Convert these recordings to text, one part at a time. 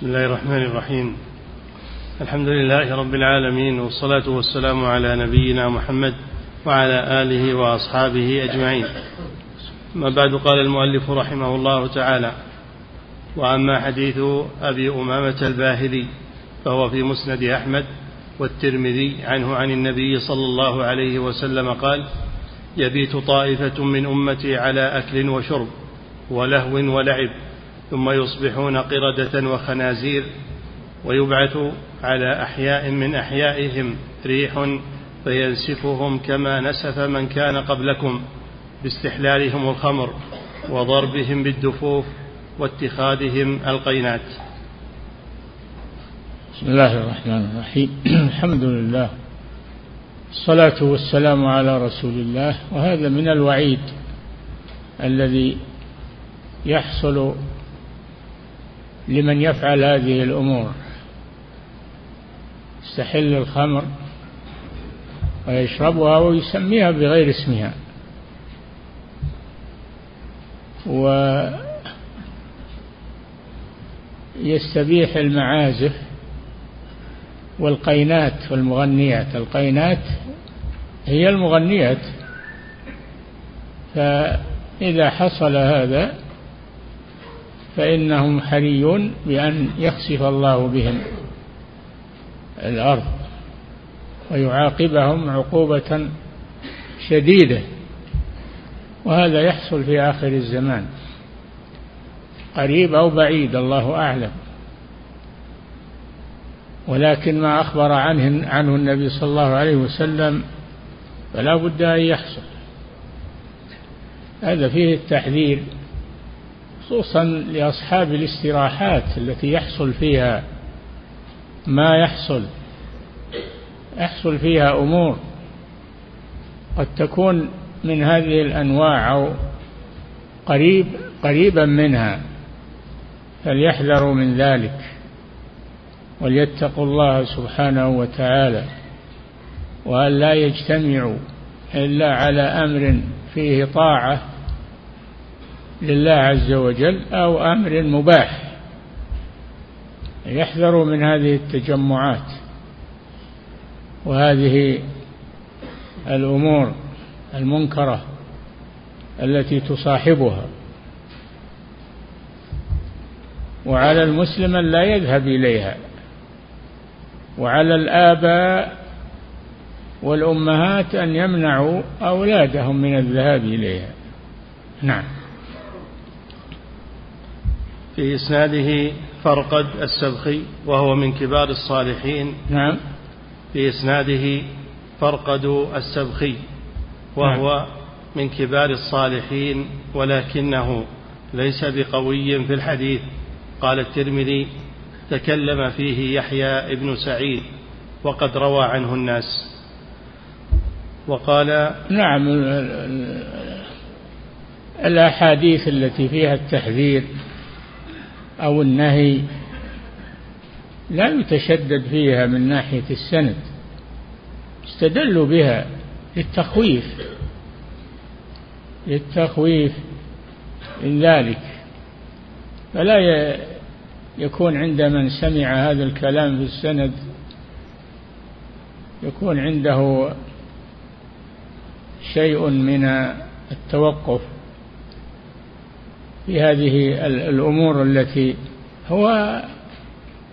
بسم الله الرحمن الرحيم. الحمد لله رب العالمين والصلاة والسلام على نبينا محمد وعلى آله وأصحابه أجمعين. ما بعد قال المؤلف رحمه الله تعالى وأما حديث أبي أمامة الباهلي فهو في مسند أحمد والترمذي عنه عن النبي صلى الله عليه وسلم قال يبيت طائفة من أمتي على أكل وشرب ولهو ولعب. ثم يصبحون قردة وخنازير ويبعث على أحياء من أحيائهم ريح فينسفهم كما نسف من كان قبلكم باستحلالهم الخمر وضربهم بالدفوف واتخاذهم القينات. بسم الله الرحمن الرحيم. الحمد لله الصلاة والسلام على رسول الله. وهذا من الوعيد الذي يحصل لمن يفعل هذه الأمور. يستحل الخمر ويشربها ويسميها بغير اسمها. ويستبيح المعازف والقينات والمغنيات. القينات هي المغنيات. فإذا حصل هذا فإنهم حري بأن يخسف الله بهم الأرض ويعاقبهم عقوبة شديدة. وهذا يحصل في آخر الزمان. قريب أو بعيد الله أعلم. ولكن ما أخبر عنه عنه النبي صلى الله عليه وسلم فلا بد أن يحصل. هذا فيه التحذير. خصوصا لأصحاب الاستراحات التي يحصل فيها ما يحصل يحصل فيها أمور قد تكون من هذه الأنواع أو قريب قريبا منها فليحذروا من ذلك وليتقوا الله سبحانه وتعالى وأن لا يجتمعوا إلا على أمر فيه طاعة لله عز وجل أو أمر مباح. يحذروا من هذه التجمعات. وهذه الأمور المنكرة التي تصاحبها. وعلى المسلم أن لا يذهب إليها. وعلى الآباء والأمهات أن يمنعوا أولادهم من الذهاب إليها. نعم. في إسناده فرقد السبخي وهو من كبار الصالحين. نعم. في إسناده فرقد السبخي وهو نعم. من كبار الصالحين ولكنه ليس بقوي في الحديث. قال الترمذي تكلم فيه يحيى ابن سعيد وقد روى عنه الناس. وقال نعم الأحاديث التي فيها التحذير أو النهي لا يتشدد فيها من ناحية السند استدلوا بها للتخويف للتخويف من ذلك. فلا يكون عند من سمع هذا الكلام في السند يكون عنده شيء من التوقف. في هذه الأمور التي هو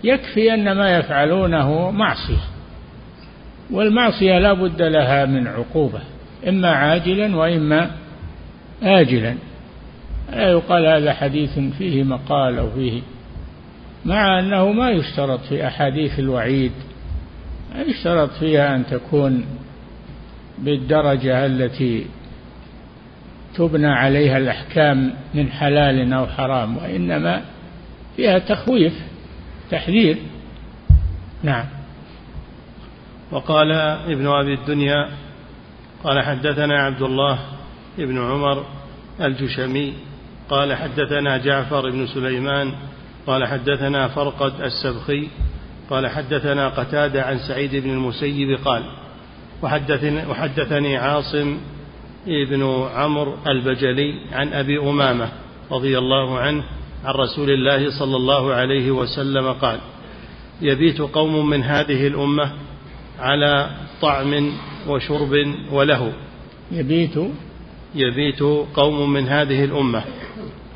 يكفي أن ما يفعلونه معصية. والمعصية لا بد لها من عقوبة إما عاجلا وإما آجلا. لا يقال هذا حديث فيه مقال أو فيه مع أنه ما يشترط في أحاديث الوعيد يشترط فيها أن تكون بالدرجة التي تبنى عليها الأحكام من حلال أو حرام وإنما فيها تخويف تحذير. نعم. وقال ابن أبي الدنيا قال حدثنا عبد الله بن عمر الجشمي قال حدثنا جعفر بن سليمان قال حدثنا فرقد السبخي قال حدثنا قتادة عن سعيد بن المسيب قال وحدثني, وحدثني عاصم ابن عمرو البجلي عن أبي أمامة رضي الله عنه عن رسول الله صلى الله عليه وسلم قال يبيت قوم من هذه الأمة على طعم وشرب وله يبيت؟ يبيت قوم من هذه الأمة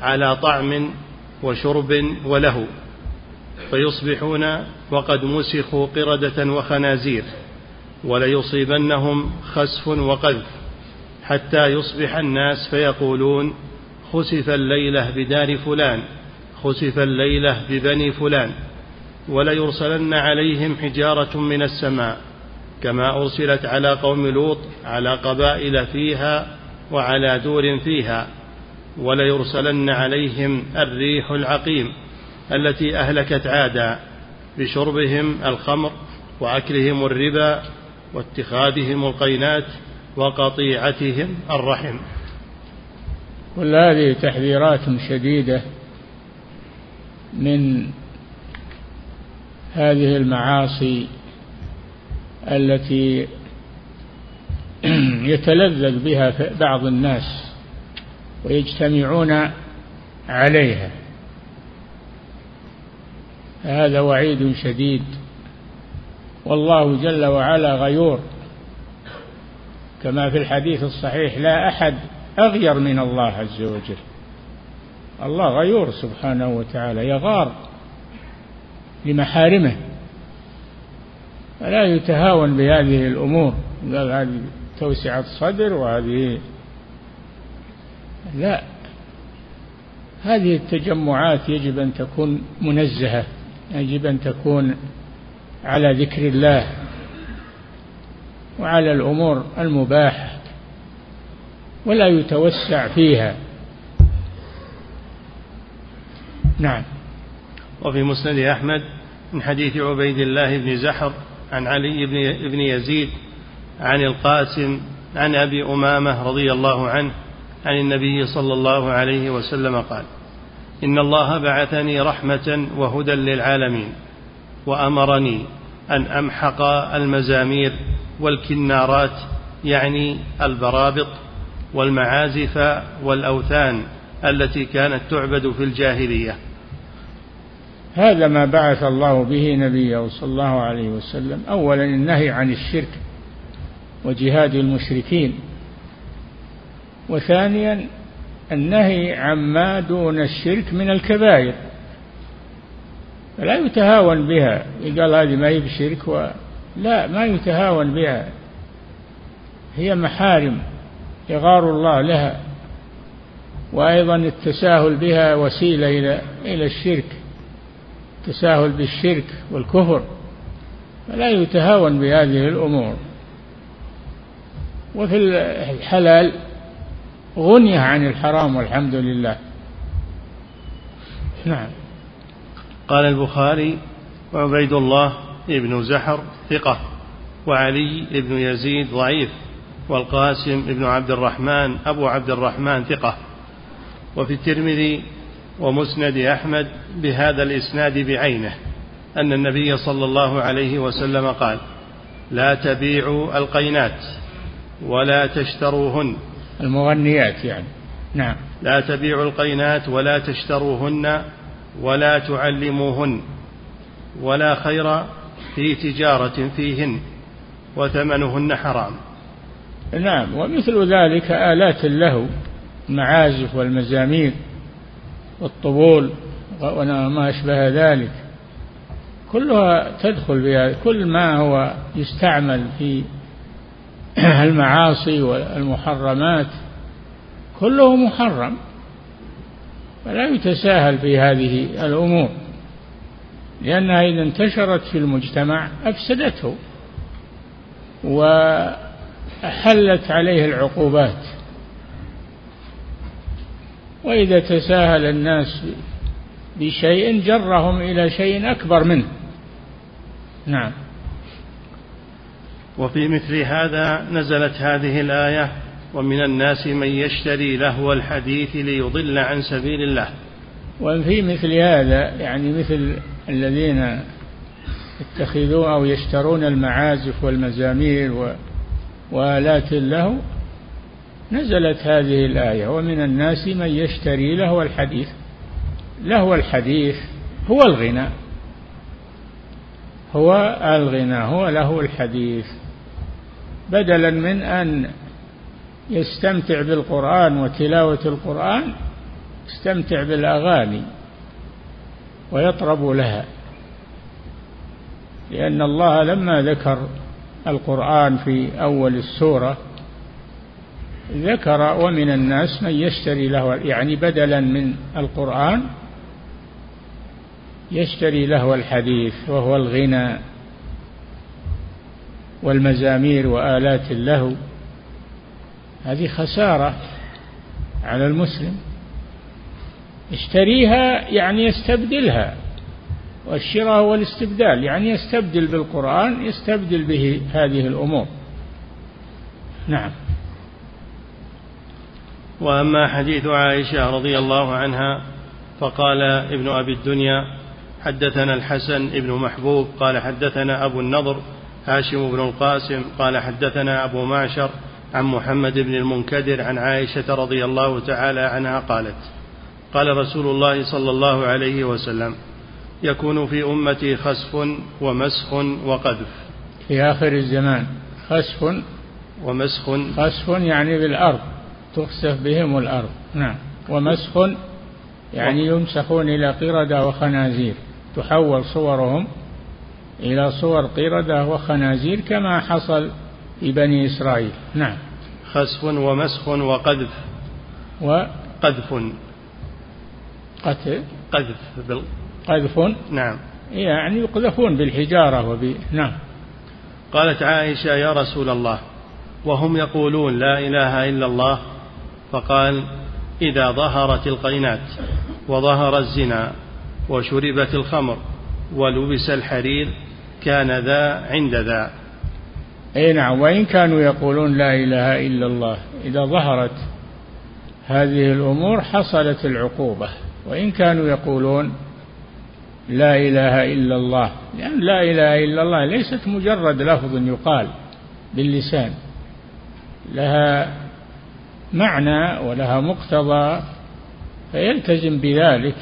على طعم وشرب وله فيصبحون وقد مسخوا قردة وخنازير وليصيبنهم خسف وقذف. حتى يصبح الناس فيقولون خسف الليلة بدار فلان خسف الليلة ببني فلان وليرسلن عليهم حجارة من السماء كما أرسلت على قوم لوط على قبائل فيها وعلى دور فيها وليرسلن عليهم الريح العقيم التي أهلكت عادا بشربهم الخمر وأكلهم الربا واتخاذهم القينات وقطيعتهم الرحم. كل هذه تحذيرات شديدة من هذه المعاصي التي يتلذذ بها بعض الناس ويجتمعون عليها. هذا وعيد شديد. والله جل وعلا غيور. كما في الحديث الصحيح لا أحد أغير من الله عز وجل. الله غيور سبحانه وتعالى يغار لمحارمه. فلا يتهاون بهذه الأمور. قال هذه توسعة صدر وهذه لا. هذه التجمعات يجب أن تكون منزهة يجب أن تكون على ذكر الله. وعلى الأمور المباحة ولا يتوسع فيها. نعم. وفي مسند أحمد من حديث عبيد الله بن زحر عن علي بن بن يزيد عن القاسم عن أبي أمامة رضي الله عنه عن النبي صلى الله عليه وسلم قال إن الله بعثني رحمة وهدى للعالمين وأمرني أن أمحق المزامير والكنارات يعني البرابط والمعازف والأوثان التي كانت تعبد في الجاهلية. هذا ما بعث الله به نبيه صلى الله عليه وسلم. اولا النهي عن الشرك وجهاد المشركين. وثانيا النهي عما دون الشرك من الكبائر. فلا يتهاون بها. قال هذه ما هي بشرك. لا ما يتهاون بها. هي محارم يغار الله لها وأيضا التساهل بها وسيلة إلى إلى الشرك التساهل بالشرك والكفر. فلا يتهاون بهذه الأمور. وفي الحلال غني عن الحرام والحمد لله. نعم. قال البخاري وعبيد الله ابن زحر ثقة وعلي بن يزيد ضعيف والقاسم بن عبد الرحمن أبو عبد الرحمن ثقة. وفي الترمذي ومسند أحمد بهذا الإسناد بعينه أن النبي صلى الله عليه وسلم قال لا تبيعوا القينات ولا تشتروهن. المغنيات يعني. نعم. لا تبيعوا القينات ولا تشتروهن ولا تعلموهن ولا خير في تجارة فيهن وثمنهن حرام. نعم ومثل ذلك آلات اللهو المعازف والمزامير والطبول وما أشبه ذلك. كلها تدخل بها كل ما هو يستعمل في المعاصي والمحرمات كله محرم فلا يتساهل في هذه الأمور. لأنها إذا انتشرت في المجتمع أفسدته وأحلت عليه العقوبات. وإذا تساهل الناس بشيء جرهم إلى شيء أكبر منه. نعم. وفي مثل هذا نزلت هذه الآية ومن الناس من يشتري لهو الحديث ليضل عن سبيل الله. وفي مثل هذا يعني مثل الذين يتخذون أو يشترون المعازف والمزامير وآلات اللهو نزلت هذه الآية ومن الناس من يشتري لهو الحديث. لهو الحديث هو الغنى. هو الغنى هو له الحديث. بدلا من أن يستمتع بالقرآن وتلاوة القرآن يستمتع بالأغاني. ويطرب لها. لأن الله لما ذكر القرآن في أول السورة ذكر ومن الناس من يشتري له يعني بدلا من القرآن يشتري له الحديث وهو الغنى والمزامير وآلات اللهو هذه خسارة على المسلم. اشتريها يعني يستبدلها والشراء هو الاستبدال يعني يستبدل بالقرآن يستبدل به هذه الأمور. نعم. وأما حديث عائشة رضي الله عنها فقال ابن أبي الدنيا حدثنا الحسن ابن محبوب قال حدثنا أبو النضر هاشم بن القاسم قال حدثنا أبو معشر عن محمد بن المنكدر عن عائشة رضي الله تعالى عنها قالت قال رسول الله صلى الله عليه وسلم يكون في أمتي خسف ومسخ وقذف. في آخر الزمان خسف ومسخ خسف يعني بالأرض تخسف بهم الأرض نعم. ومسخ يعني يمسخون إلى قردة وخنازير تحول صورهم إلى صور قردة وخنازير كما حصل في بني إسرائيل نعم. خسف ومسخ وقذف. وقذف قتل. قذف بال... قذف نعم. يعني يقذفون بالحجارة وب... نعم. قالت عائشة يا رسول الله. وهم يقولون لا إله إلا الله. فقال إذا ظهرت القينات وظهر الزنا وشربت الخمر ولبس الحرير كان ذا عند ذا. أي نعم. وإن كانوا يقولون لا إله إلا الله إذا ظهرت هذه الأمور حصلت العقوبة. وإن كانوا يقولون لا إله إلا الله لأن لا إله إلا الله ليست مجرد لفظ يقال باللسان لها معنى ولها مقتضى فيلتزم بذلك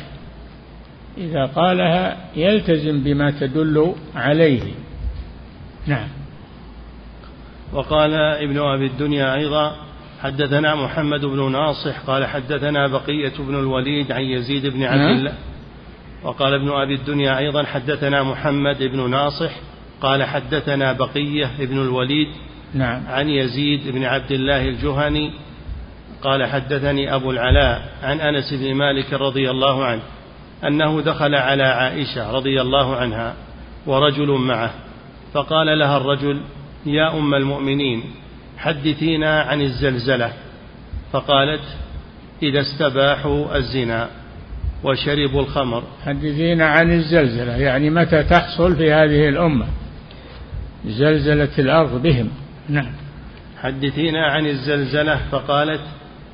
إذا قالها يلتزم بما تدل عليه. نعم. وقال ابن أبي الدنيا أيضا حدثنا محمد بن ناصح قال حدثنا بقية بن الوليد عن يزيد بن عبد نعم. الله وقال ابن أبي الدنيا أيضا حدثنا محمد بن ناصح قال حدثنا بقية بن الوليد نعم عن يزيد بن عبد الله الجهني قال حدثني أبو العلاء عن أنس بن مالك رضي الله عنه أنه دخل على عائشة رضي الله عنها ورجل معه فقال لها الرجل يا أم المؤمنين حدثينا عن الزلزلة فقالت إذا استباحوا الزنا وشربوا الخمر. حدثينا عن الزلزلة يعني متى تحصل في هذه الأمة؟ زلزلة الأرض بهم. نعم. حدثينا عن الزلزلة فقالت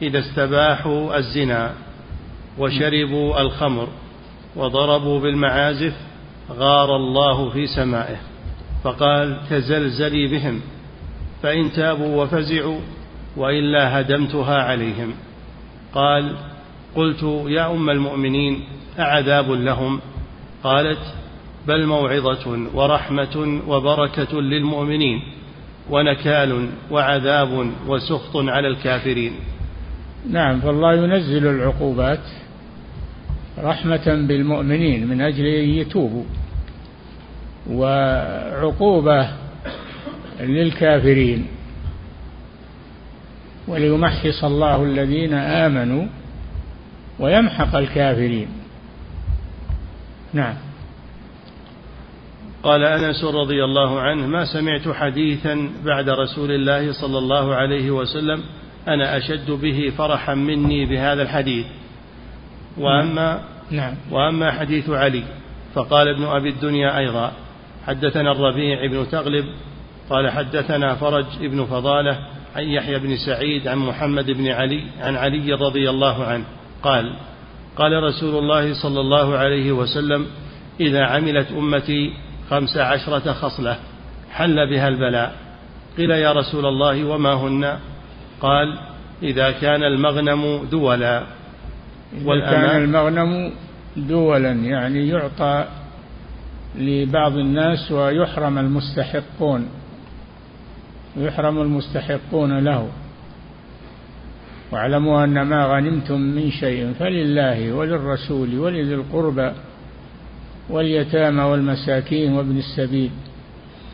إذا استباحوا الزنا وشربوا الخمر وضربوا بالمعازف غار الله في سمائه. فقال تزلزلي بهم. فإن تابوا وفزعوا وإلا هدمتها عليهم. قال قلت يا أم المؤمنين أعذاب لهم؟ قالت بل موعظة ورحمة وبركة للمؤمنين ونكال وعذاب وسخط على الكافرين. نعم فالله ينزل العقوبات رحمة بالمؤمنين من أجل أن يتوبوا وعقوبة للكافرين وليمحص الله الذين آمنوا ويمحق الكافرين نعم قال أنس رضي الله عنه ما سمعت حديثا بعد رسول الله صلى الله عليه وسلم أنا أشد به فرحا مني بهذا الحديث وأما نعم. وأما حديث علي فقال ابن أبي الدنيا أيضا حدثنا الربيع بن تغلب قال حدثنا فرج بن فضالة عن يحيى بن سعيد عن محمد بن علي عن علي رضي الله عنه قال قال رسول الله صلى الله عليه وسلم إذا عملت أمتي خمس عشرة خصلة حل بها البلاء قيل يا رسول الله وما هن قال إذا كان المغنم دولا إذا كان المغنم دولا يعني يعطى لبعض الناس ويحرم المستحقون. يحرم المستحقون له. واعلموا أن ما غنمتم من شيء فلله وللرسول ولذي القربى واليتامى والمساكين وابن السبيل.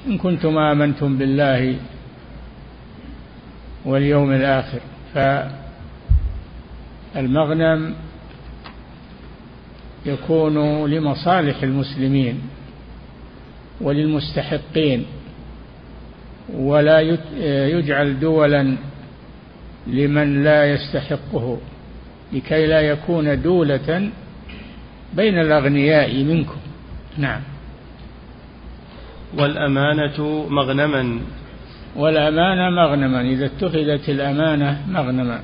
إن كنتم آمنتم بالله واليوم الآخر. فالمغنم يكون لمصالح المسلمين وللمستحقين. ولا يجعل دولا لمن لا يستحقه لكي لا يكون دولة بين الأغنياء منكم. نعم. والأمانة مغنما. والأمانة مغنما إذا اتخذت الأمانة مغنما.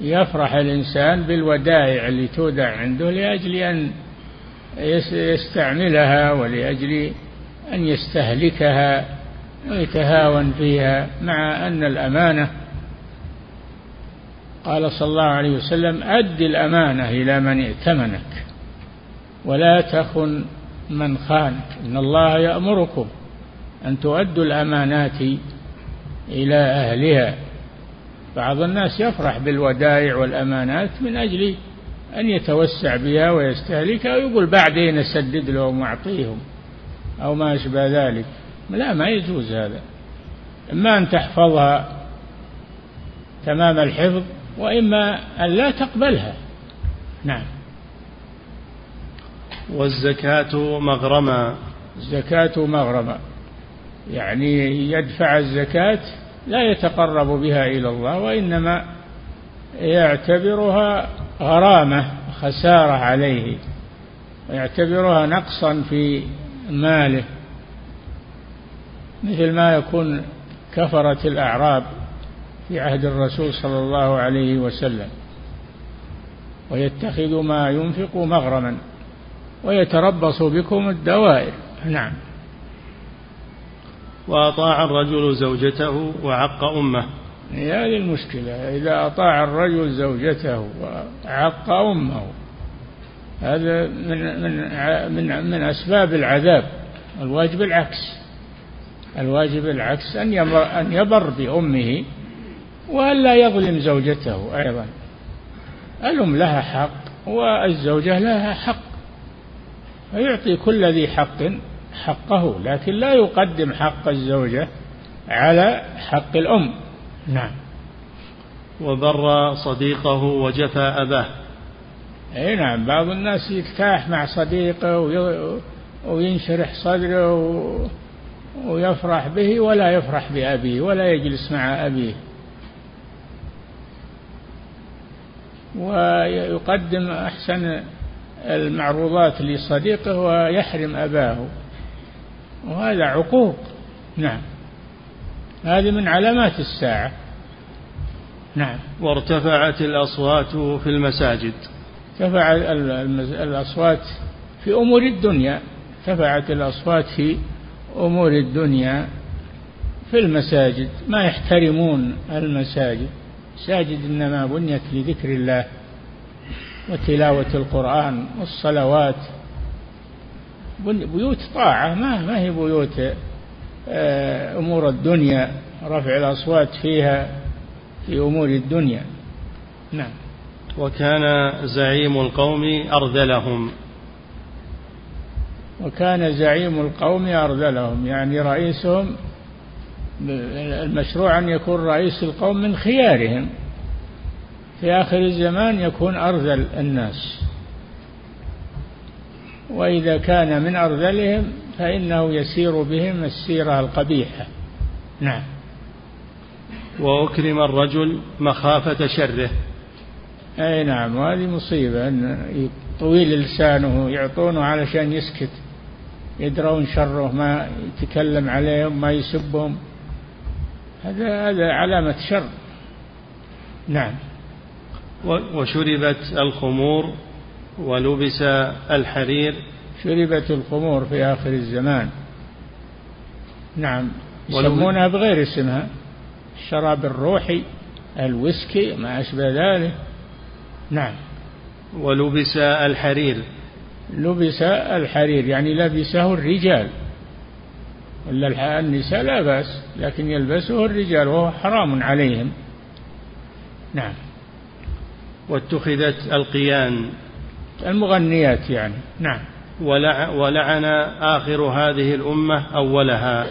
يفرح الإنسان بالودائع اللي تودع عنده لأجل أن يستعملها ولأجل أن يستهلكها. ويتهاون فيها مع أن الأمانة قال صلى الله عليه وسلم أد الأمانة إلى من ائتمنك ولا تخن من خانك إن الله يأمركم أن تؤدوا الأمانات إلى أهلها. بعض الناس يفرح بالودائع والأمانات من أجل أن يتوسع بها ويستهلكها ويقول بعدين أسدد لهم وأعطيهم أو ما أشبه ذلك. لا ما يجوز هذا. إما أن تحفظها تمام الحفظ وإما أن لا تقبلها. نعم. والزكاة مغرما. الزكاة مغرما. يعني يدفع الزكاة لا يتقرب بها إلى الله وإنما يعتبرها غرامة خسارة عليه. ويعتبرها نقصا في ماله. مثل ما يكون كفرة الأعراب في عهد الرسول صلى الله عليه وسلم ويتخذ ما ينفق مغرما ويتربص بكم الدوائر. نعم. وأطاع الرجل زوجته وعق أمه. هذه المشكلة إذا أطاع الرجل زوجته وعق أمه هذا من من من من أسباب العذاب الواجب العكس. الواجب العكس أن أن يبر بأمه وألا يظلم زوجته أيضا. الأم لها حق والزوجة لها حق. فيعطي كل ذي حق حقه لكن لا يقدم حق الزوجة على حق الأم. نعم. وبر صديقه وجفى أباه. أي نعم بعض الناس يرتاح مع صديقه وينشرح صدره ويفرح به ولا يفرح بأبيه ولا يجلس مع أبيه. ويقدم أحسن المعروضات لصديقه ويحرم أباه. وهذا عقوق. نعم. هذه من علامات الساعة. نعم. وارتفعت الأصوات في المساجد. ارتفع الأصوات في أمور الدنيا. ارتفعت الأصوات في أمور الدنيا في المساجد ما يحترمون المساجد. مساجد إنما بنيت لذكر الله وتلاوة القرآن والصلوات. بيوت طاعة ما ما هي بيوت آه، أمور الدنيا رفع الأصوات فيها في أمور الدنيا. نعم. وكان زعيم القوم أرذلهم. وكان زعيم القوم أرذلهم. يعني رئيسهم المشروع أن يكون رئيس القوم من خيارهم. في آخر الزمان يكون أرذل الناس. وإذا كان من أرذلهم فإنه يسير بهم السيرة القبيحة. نعم. وأكرم الرجل مخافة شره. أي نعم وهذه مصيبة أن طويل لسانه يعطونه علشان يسكت. يدرون شره ما يتكلم عليهم ما يسبهم. هذا هذا علامة شر. نعم. وشربت الخمور ولبس الحرير. شربت الخمور في آخر الزمان. نعم. يسمونها بغير اسمها. الشراب الروحي الويسكي ما أشبه ذلك. نعم. ولبس الحرير. لبس الحرير يعني لبسه الرجال. ولا النساء لا بأس لكن يلبسه الرجال وهو حرام عليهم. نعم. واتخذت القيان المغنيات يعني. نعم. ولعن آخر هذه الأمة أولها.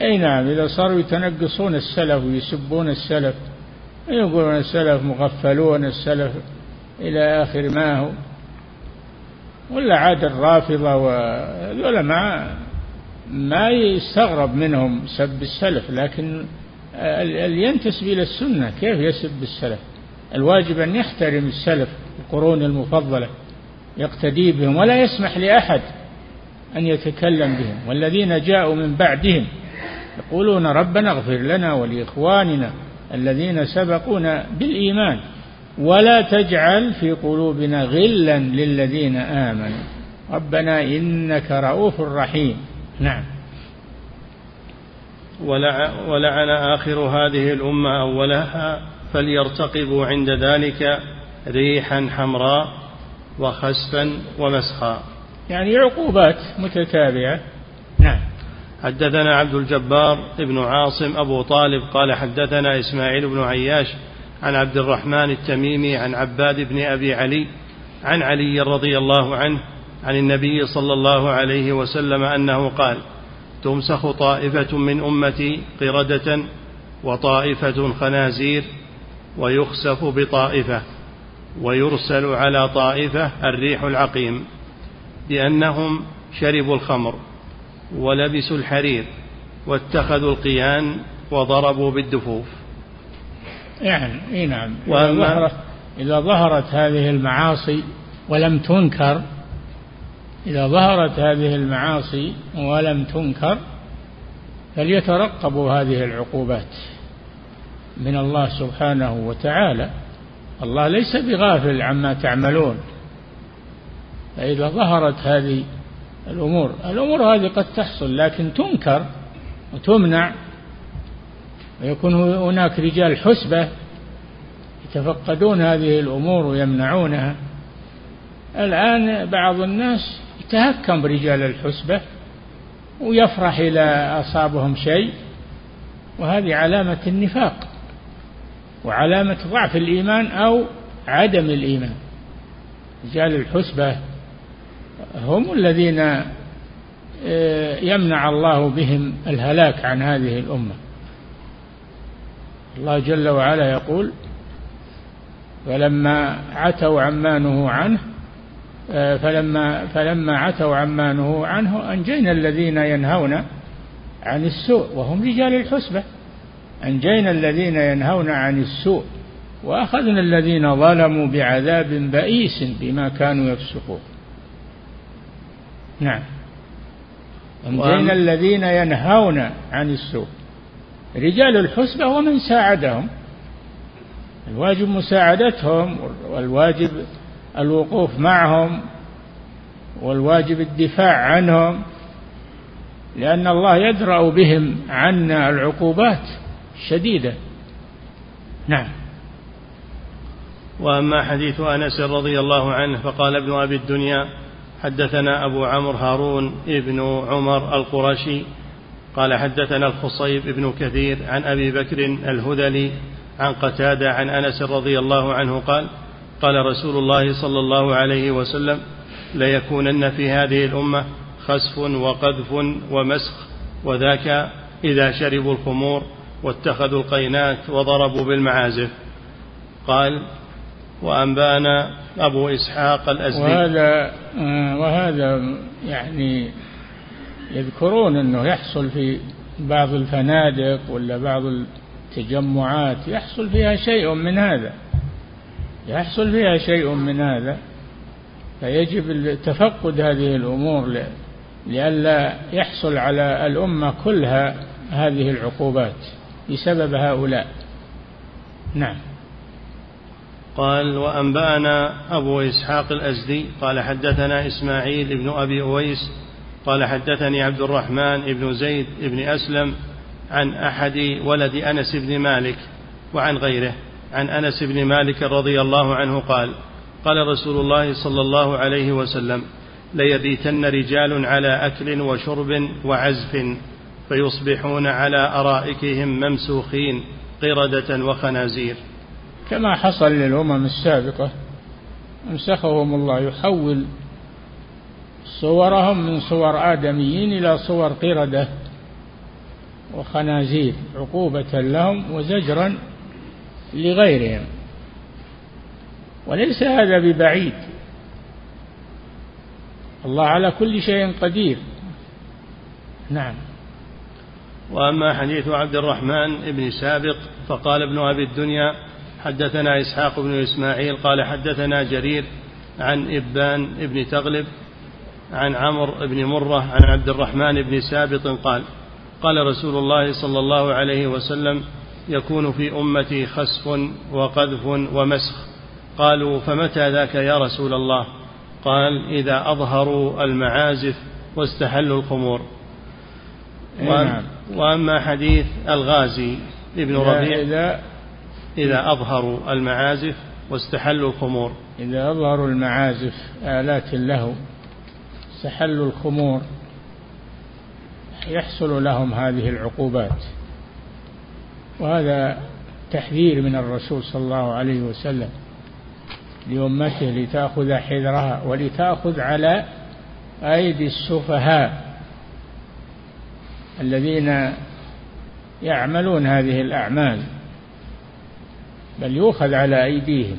أي نعم إذا صاروا يتنقصون السلف ويسبون السلف يقولون السلف مغفلون السلف إلى آخر ما هو. ولا عاد الرافضة وذولا ما ما يستغرب منهم سب السلف لكن اللي ينتسب إلى السنة. كيف يسب السلف؟ الواجب أن يحترم السلف القرون المفضلة يقتدي بهم ولا يسمح لأحد أن يتكلم بهم. والذين جاءوا من بعدهم يقولون ربنا اغفر لنا ولإخواننا الذين سبقونا بالإيمان. ولا تجعل في قلوبنا غلا للذين آمنوا. ربنا إنك رؤوف رحيم. نعم. ولعن آخر هذه الأمة أولها فليرتقبوا عند ذلك ريحا حمراء وخسفا ومسخا. يعني عقوبات متتابعة. نعم. حدثنا عبد الجبار بن عاصم أبو طالب قال حدثنا إسماعيل بن عياش عن عبد الرحمن التميمي عن عباد بن أبي علي عن علي رضي الله عنه عن النبي صلى الله عليه وسلم أنه قال تمسخ طائفة من أمتي قردة وطائفة خنازير ويخسف بطائفة ويرسل على طائفة الريح العقيم لأنهم شربوا الخمر ولبسوا الحرير واتخذوا القيان وضربوا بالدفوف. يعني إي نعم. إذا ظهرت, إذا ظهرت هذه المعاصي ولم تنكر إذا ظهرت هذه المعاصي ولم تنكر فليترقبوا هذه العقوبات من الله سبحانه وتعالى. الله ليس بغافل عما تعملون. فإذا ظهرت هذه الأمور الأمور هذه قد تحصل لكن تنكر وتمنع ويكون هناك رجال حسبة يتفقدون هذه الأمور ويمنعونها. الآن بعض الناس يتهكم برجال الحسبة ويفرح إذا أصابهم شيء وهذه علامة النفاق وعلامة ضعف الإيمان أو عدم الإيمان. رجال الحسبة هم الذين آه، يمنع الله بهم الهلاك عن هذه الأمة. الله جل وعلا يقول فلما عتوا عما نهوا عنه آه، فلما فلما عتوا عما نهوا عنه أنجينا الذين ينهون عن السوء وهم رجال الحسبة. أنجينا الذين ينهون عن السوء وأخذنا الذين ظلموا بعذاب بئيس بما كانوا يفسقون. نعم. أنجينا الذين ينهون عن السوء. رجال الحسبة ومن ساعدهم. الواجب مساعدتهم والواجب الوقوف معهم والواجب الدفاع عنهم لأن الله يدرأ بهم عنا العقوبات الشديدة نعم. وأما حديث أنس رضي الله عنه فقال ابن أبي الدنيا حدثنا أبو عمرو هارون ابن عمر القرشي قال حدثنا الخصيب بن كثير عن أبي بكر الهذلي عن قتادة عن أنس رضي الله عنه قال قال رسول الله صلى الله عليه وسلم ليكونن في هذه الأمة خسف وقذف ومسخ وذاك إذا شربوا الخمور واتخذوا القينات وضربوا بالمعازف. قال وأنبانا أبو إسحاق الأزدي. وهذا وهذا يعني يذكرون أنه يحصل في بعض الفنادق ولا بعض التجمعات يحصل فيها شيء من هذا. يحصل فيها شيء من هذا. فيجب تفقد هذه الأمور لئلا يحصل على الأمة كلها هذه العقوبات بسبب هؤلاء. نعم. قال وأنبأنا أبو إسحاق الأزدي قال حدثنا إسماعيل بن أبي أويس قال حدثني عبد الرحمن بن زيد بن أسلم عن أحد ولد أنس بن مالك وعن غيره عن أنس بن مالك رضي الله عنه قال قال رسول الله صلى الله عليه وسلم ليبيتن رجال على أكل وشرب وعزف فيصبحون على أرائكهم ممسوخين قردة وخنازير. كما حصل للأمم السابقة أمسخهم الله يحول صورهم من صور آدميين إلى صور قردة وخنازير عقوبة لهم وزجرا لغيرهم. وليس هذا ببعيد. الله على كل شيء قدير. نعم. وأما حديث عبد الرحمن بن سابق فقال ابن أبي الدنيا حدثنا إسحاق بن إسماعيل قال حدثنا جرير عن إبان بن تغلب عن عمرو بن مرة عن عبد الرحمن بن سابط قال قال رسول الله صلى الله عليه وسلم يكون في أمتي خسف وقذف ومسخ. قالوا فمتى ذاك يا رسول الله؟ قال إذا أظهروا المعازف واستحلوا الخمور. نعم. وأما حديث الغازي ابن ربيع إذا إذا أظهروا المعازف واستحلوا الخمور. إذا أظهروا المعازف آلات اللهو استحلوا الخمور يحصل لهم هذه العقوبات. وهذا تحذير من الرسول صلى الله عليه وسلم لأمته لتأخذ حذرها ولتأخذ على أيدي السفهاء الذين يعملون هذه الأعمال بل يؤخذ على أيديهم.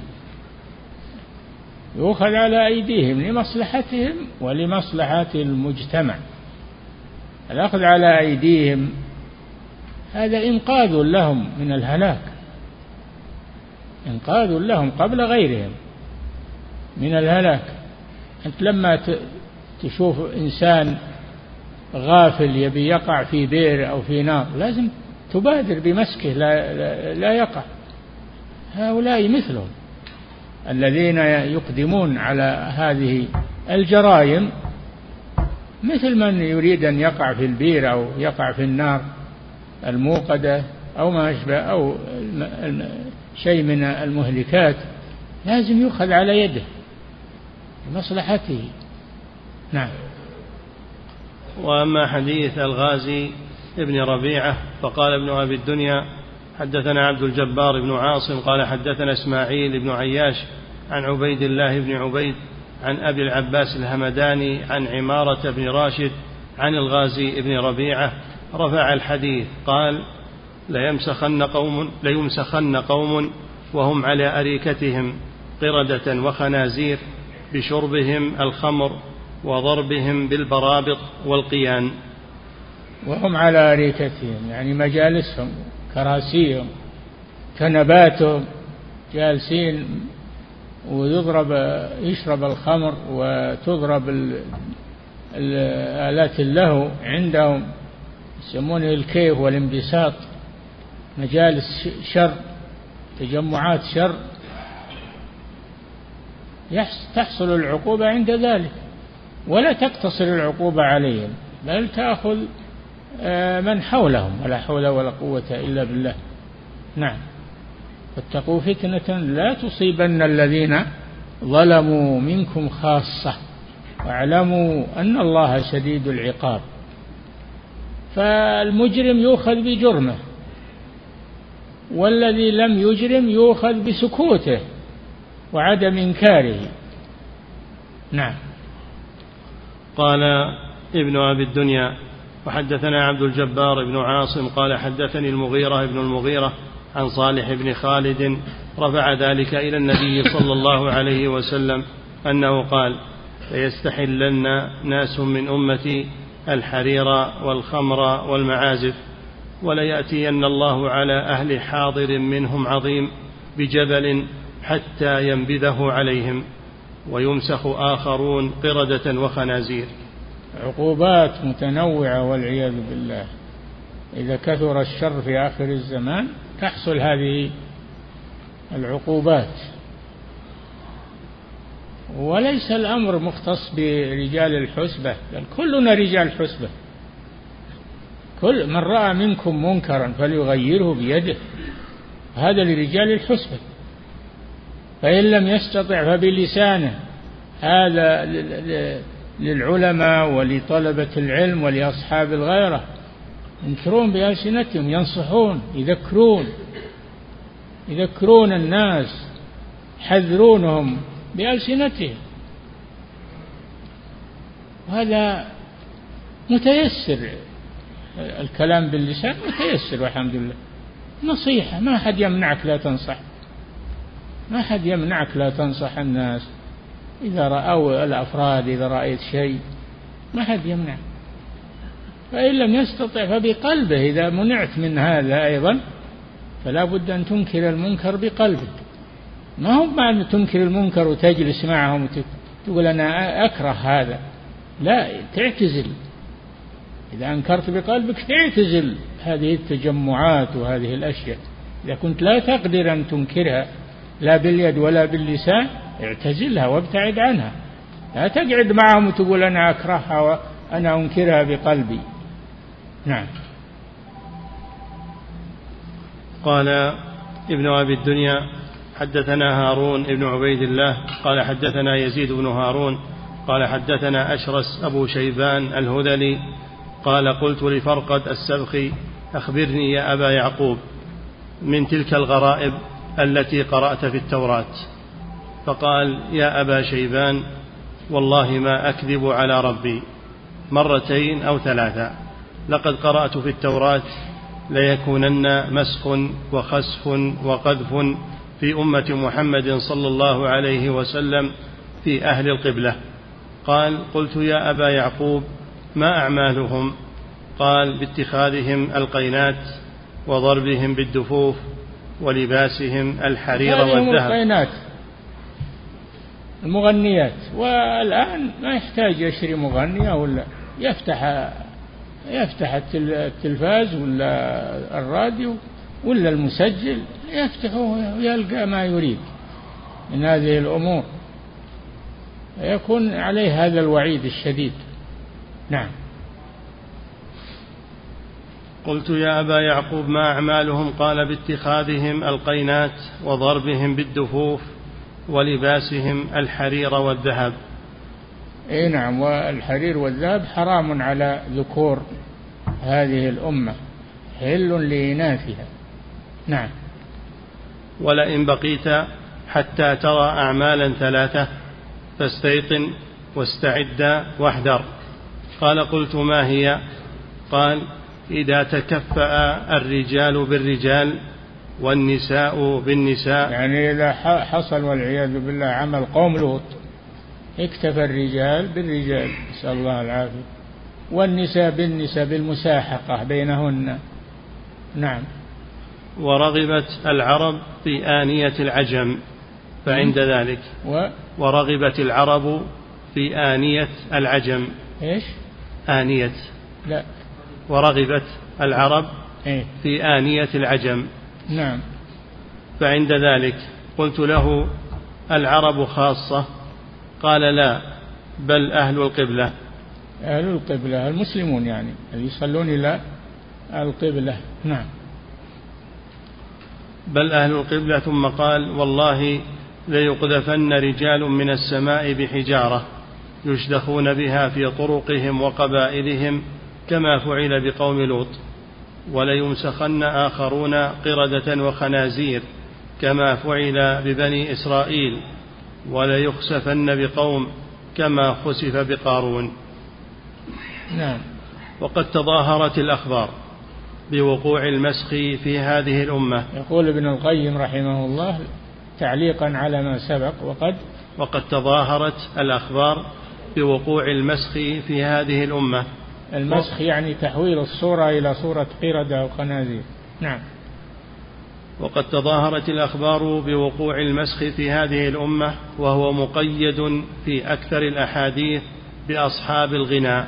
يؤخذ على أيديهم لمصلحتهم ولمصلحة المجتمع. الأخذ على أيديهم هذا إنقاذ لهم من الهلاك. إنقاذ لهم قبل غيرهم من الهلاك. أنت لما تشوف إنسان غافل يبي يقع في بئر أو في نار لازم تبادر بمسكه لا, لا, لا يقع. هؤلاء مثلهم. الذين يقدمون على هذه الجرائم مثل من يريد أن يقع في البير أو يقع في النار الموقدة أو ما أشبه أو شيء من المهلكات لازم يؤخذ على يده لمصلحته. نعم. وأما حديث الغازي ابن ربيعة فقال ابن أبي الدنيا حدثنا عبد الجبار بن عاصم قال حدثنا إسماعيل بن عياش عن عبيد الله بن عبيد عن أبي العباس الهمداني عن عمارة بن راشد عن الغازي بن ربيعة. رفع الحديث قال ليمسخن قوم ليمسخن قوم وهم على أريكتهم قردة وخنازير بشربهم الخمر وضربهم بالبرابط والقيان. وهم على أريكتهم يعني مجالسهم كراسيهم كنباتهم جالسين ويضرب يشرب الخمر وتضرب الآلات اللهو عندهم يسمونه الكيف والانبساط مجالس شر تجمعات شر. تحصل العقوبة عند ذلك. ولا تقتصر العقوبة عليهم بل تأخذ آه، من حولهم. ولا حول ولا قوة إلا بالله. نعم. واتقوا فتنة لا تصيبن الذين ظلموا منكم خاصة. واعلموا أن الله شديد العقاب. فالمجرم يؤخذ بجرمه والذي لم يجرم يؤخذ بسكوته وعدم إنكاره. نعم. قال ابن أبي الدنيا وحدثنا عبد الجبار بن عاصم قال حدثني المغيرة بن المغيرة عن صالح بن خالد رفع ذلك إلى النبي صلى الله عليه وسلم أنه قال ليستحلن ناس من أمتي الحرير والخمر والمعازف وليأتين الله على أهل حاضر منهم عظيم بجبل حتى ينبذه عليهم ويمسخ آخرون قردة وخنازير. عقوبات متنوعة والعياذ بالله. إذا كثر الشر في آخر الزمان تحصل هذه العقوبات. وليس الأمر مختص برجال الحسبة بل كلنا رجال حسبة. كل من رأى منكم منكرا فليغيره بيده. هذا لرجال الحسبة. فإن لم يستطع فبلسانه. هذا للعلماء ولطلبة العلم ولأصحاب الغيرة. ينكرون بألسنتهم ينصحون يذكرون يذكرون الناس يحذرونهم بألسنتهم. وهذا متيسر الكلام باللسان متيسر والحمد لله. نصيحة ما حد يمنعك لا تنصح. ما حد يمنعك لا تنصح الناس. إذا رأوا الأفراد إذا رأيت شيء ما حد يمنع فإن لم يستطع فبقلبه إذا منعت من هذا أيضا فلا بد أن تنكر المنكر بقلبك. ما هو معنى تنكر المنكر وتجلس معهم وتقول أنا أكره هذا. لا تعتزل. إذا أنكرت بقلبك تعتزل هذه التجمعات وهذه الأشياء. إذا كنت لا تقدر أن تنكرها لا باليد ولا باللسان اعتزلها وابتعد عنها. لا تقعد معهم وتقول أنا أكرهها وأنا أنكرها بقلبي. نعم. قال ابن أبي الدنيا حدثنا هارون ابن عبيد الله قال حدثنا يزيد بن هارون قال حدثنا أشرس أبو شيبان الهذلي قال قلت لفرقد السبخي أخبرني يا أبا يعقوب من تلك الغرائب التي قرأت في التوراة. فقال يا أبا شيبان والله ما أكذب على ربي مرتين أو ثلاثة. لقد قرأت في التوراة ليكونن مسخ وخسف وقذف في أمة محمد صلى الله عليه وسلم في أهل القبلة. قال قلت يا أبا يعقوب ما أعمالهم؟ قال باتخاذهم القينات وضربهم بالدفوف ولباسهم الحرير والذهب. القينات المغنيات. والآن ما يحتاج يشتري مغنية ولا يفتح يفتح التلفاز ولا الراديو ولا المسجل يفتحه ويلقى ما يريد من هذه الأمور. يكون عليه هذا الوعيد الشديد. نعم. قلت يا أبا يعقوب ما أعمالهم؟ قال باتخاذهم القينات وضربهم بالدفوف ولباسهم الحرير والذهب. اي نعم والحرير والذهب حرام على ذكور هذه الأمة حل لإناثها. نعم. ولئن بقيت حتى ترى أعمالا ثلاثة فاستيقن واستعد واحذر. قال قلت ما هي؟ قال إذا تكفأ الرجال بالرجال والنساء بالنساء. يعني إذا حصل والعياذ بالله عمل قوم لوط اكتفى الرجال بالرجال نسأل الله العافية. والنساء بالنساء بالمساحقة بينهن. نعم. ورغبت العرب في آنية العجم فعند ذلك. و؟ ورغبت العرب في آنية العجم. إيش؟ آنية. لا. ورغبت العرب إيه؟ في آنية العجم. نعم. فعند ذلك قلت له العرب خاصة. قال لا بل أهل القبلة. أهل القبلة المسلمون يعني اللي يصلون إلى القبلة. نعم. بل أهل القبلة ثم قال والله ليقذفن رجال من السماء بحجارة يشدخون بها في طرقهم وقبائلهم كما فعل بقوم لوط وليمسخن آخرون قردة وخنازير كما فعل ببني إسرائيل. وليخسفن بقوم كما خسف بقارون. نعم. وقد تظاهرت الأخبار بوقوع المسخ في هذه الأمة. يقول ابن القيم رحمه الله تعليقا على ما سبق وقد وقد تظاهرت الأخبار بوقوع المسخ في هذه الأمة. المسخ يعني تحويل الصورة إلى صورة قردة أو خنازير. نعم. وقد تظاهرت الأخبار بوقوع المسخ في هذه الأمة وهو مقيد في أكثر الأحاديث بأصحاب الغناء.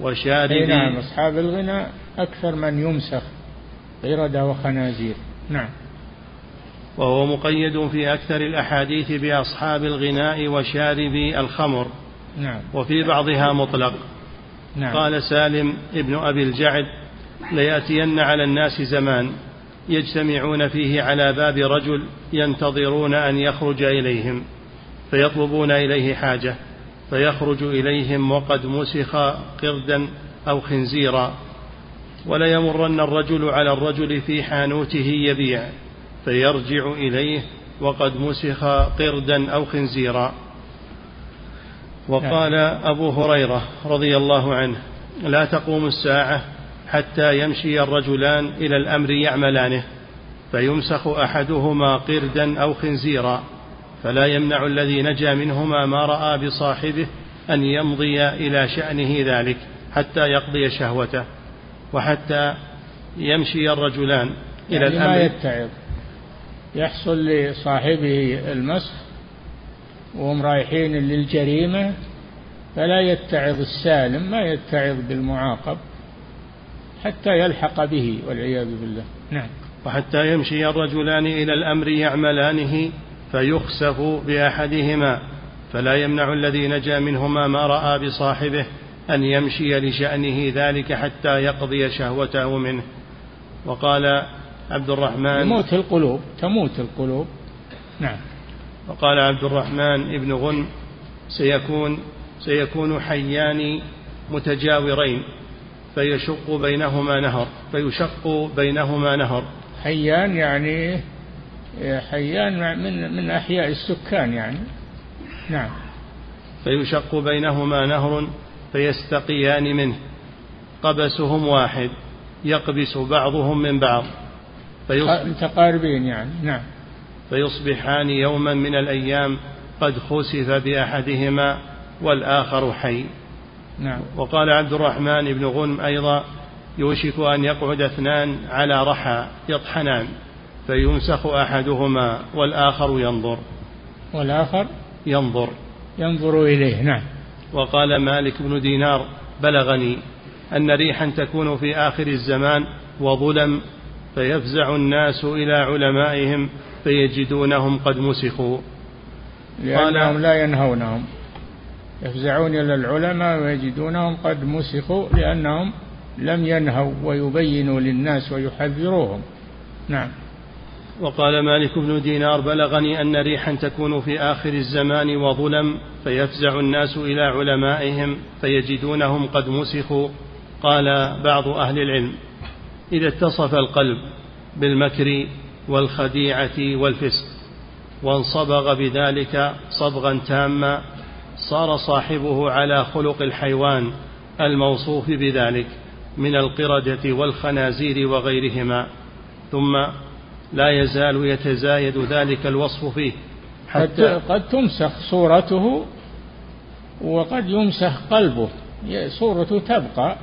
وشارب نعم أصحاب الغناء أكثر من يمسخ قردة وخنازير. نعم. وهو مقيد في أكثر الأحاديث بأصحاب الغناء وشاربي الخمر. نعم. وفي بعضها مطلق. نعم. قال سالم ابن أبي الجعد ليأتين على الناس زمان. يجتمعون فيه على باب رجل ينتظرون أن يخرج إليهم فيطلبون إليه حاجة فيخرج إليهم وقد مسخ قردا أو خنزيرا. وليمرن الرجل على الرجل في حانوته يبيع فيرجع إليه وقد مسخ قردا أو خنزيرا. وقال أبو هريرة رضي الله عنه لا تقوم الساعة حتى يمشي الرجلان إلى الأمر يعملانه فيمسخ أحدهما قردا أو خنزيرا فلا يمنع الذي نجا منهما ما رأى بصاحبه أن يمضي إلى شأنه ذلك حتى يقضي شهوته وحتى يمشي الرجلان إلى يعني الأمر. ما يتعظ؟ يحصل لصاحبه المسخ وهم رايحين للجريمة فلا يتعظ السالم ما يتعظ بالمعاقب. حتى يلحق به والعياذ بالله. نعم. وحتى يمشي الرجلان إلى الأمر يعملانه فيخسف بأحدهما فلا يمنع الذي نجا منهما ما رأى بصاحبه أن يمشي لشأنه ذلك حتى يقضي شهوته منه. وقال عبد الرحمن تموت القلوب تموت القلوب. نعم. وقال عبد الرحمن ابن غن سيكون سيكون حيان متجاورين. فيشق بينهما نهر. فيشق بينهما نهر. حيان يعني حيان من من أحياء السكان يعني. نعم. فيشق بينهما نهر فيستقيان منه. قبسهم واحد يقبس بعضهم من بعض. متقاربين يعني. نعم. فيصبحان يوما من الأيام قد خسف بأحدهما والآخر حي. نعم. وقال عبد الرحمن بن غنم أيضا يوشك أن يقعد اثنان على رحى يطحنان فيمسخ أحدهما والآخر ينظر. والآخر ينظر. ينظر إليه نعم. وقال مالك بن دينار بلغني أن ريحا تكون في آخر الزمان وظلم فيفزع الناس إلى علمائهم فيجدونهم قد مسخوا. لأنهم لا ينهونهم. يفزعون إلى العلماء ويجدونهم قد مسخوا لأنهم لم ينهوا ويبينوا للناس ويحذروهم. نعم. وقال مالك بن دينار بلغني أن ريحا تكون في آخر الزمان وظلم فيفزع الناس إلى علمائهم فيجدونهم قد مسخوا. قال بعض أهل العلم إذا اتصف القلب بالمكر والخديعة والفسق وانصبغ بذلك صبغا تاما صار صاحبه على خلق الحيوان الموصوف بذلك من القردة والخنازير وغيرهما. ثم لا يزال يتزايد ذلك الوصف فيه حتى قد, تمسخ صورته وقد يمسخ قلبه. صورته تبقى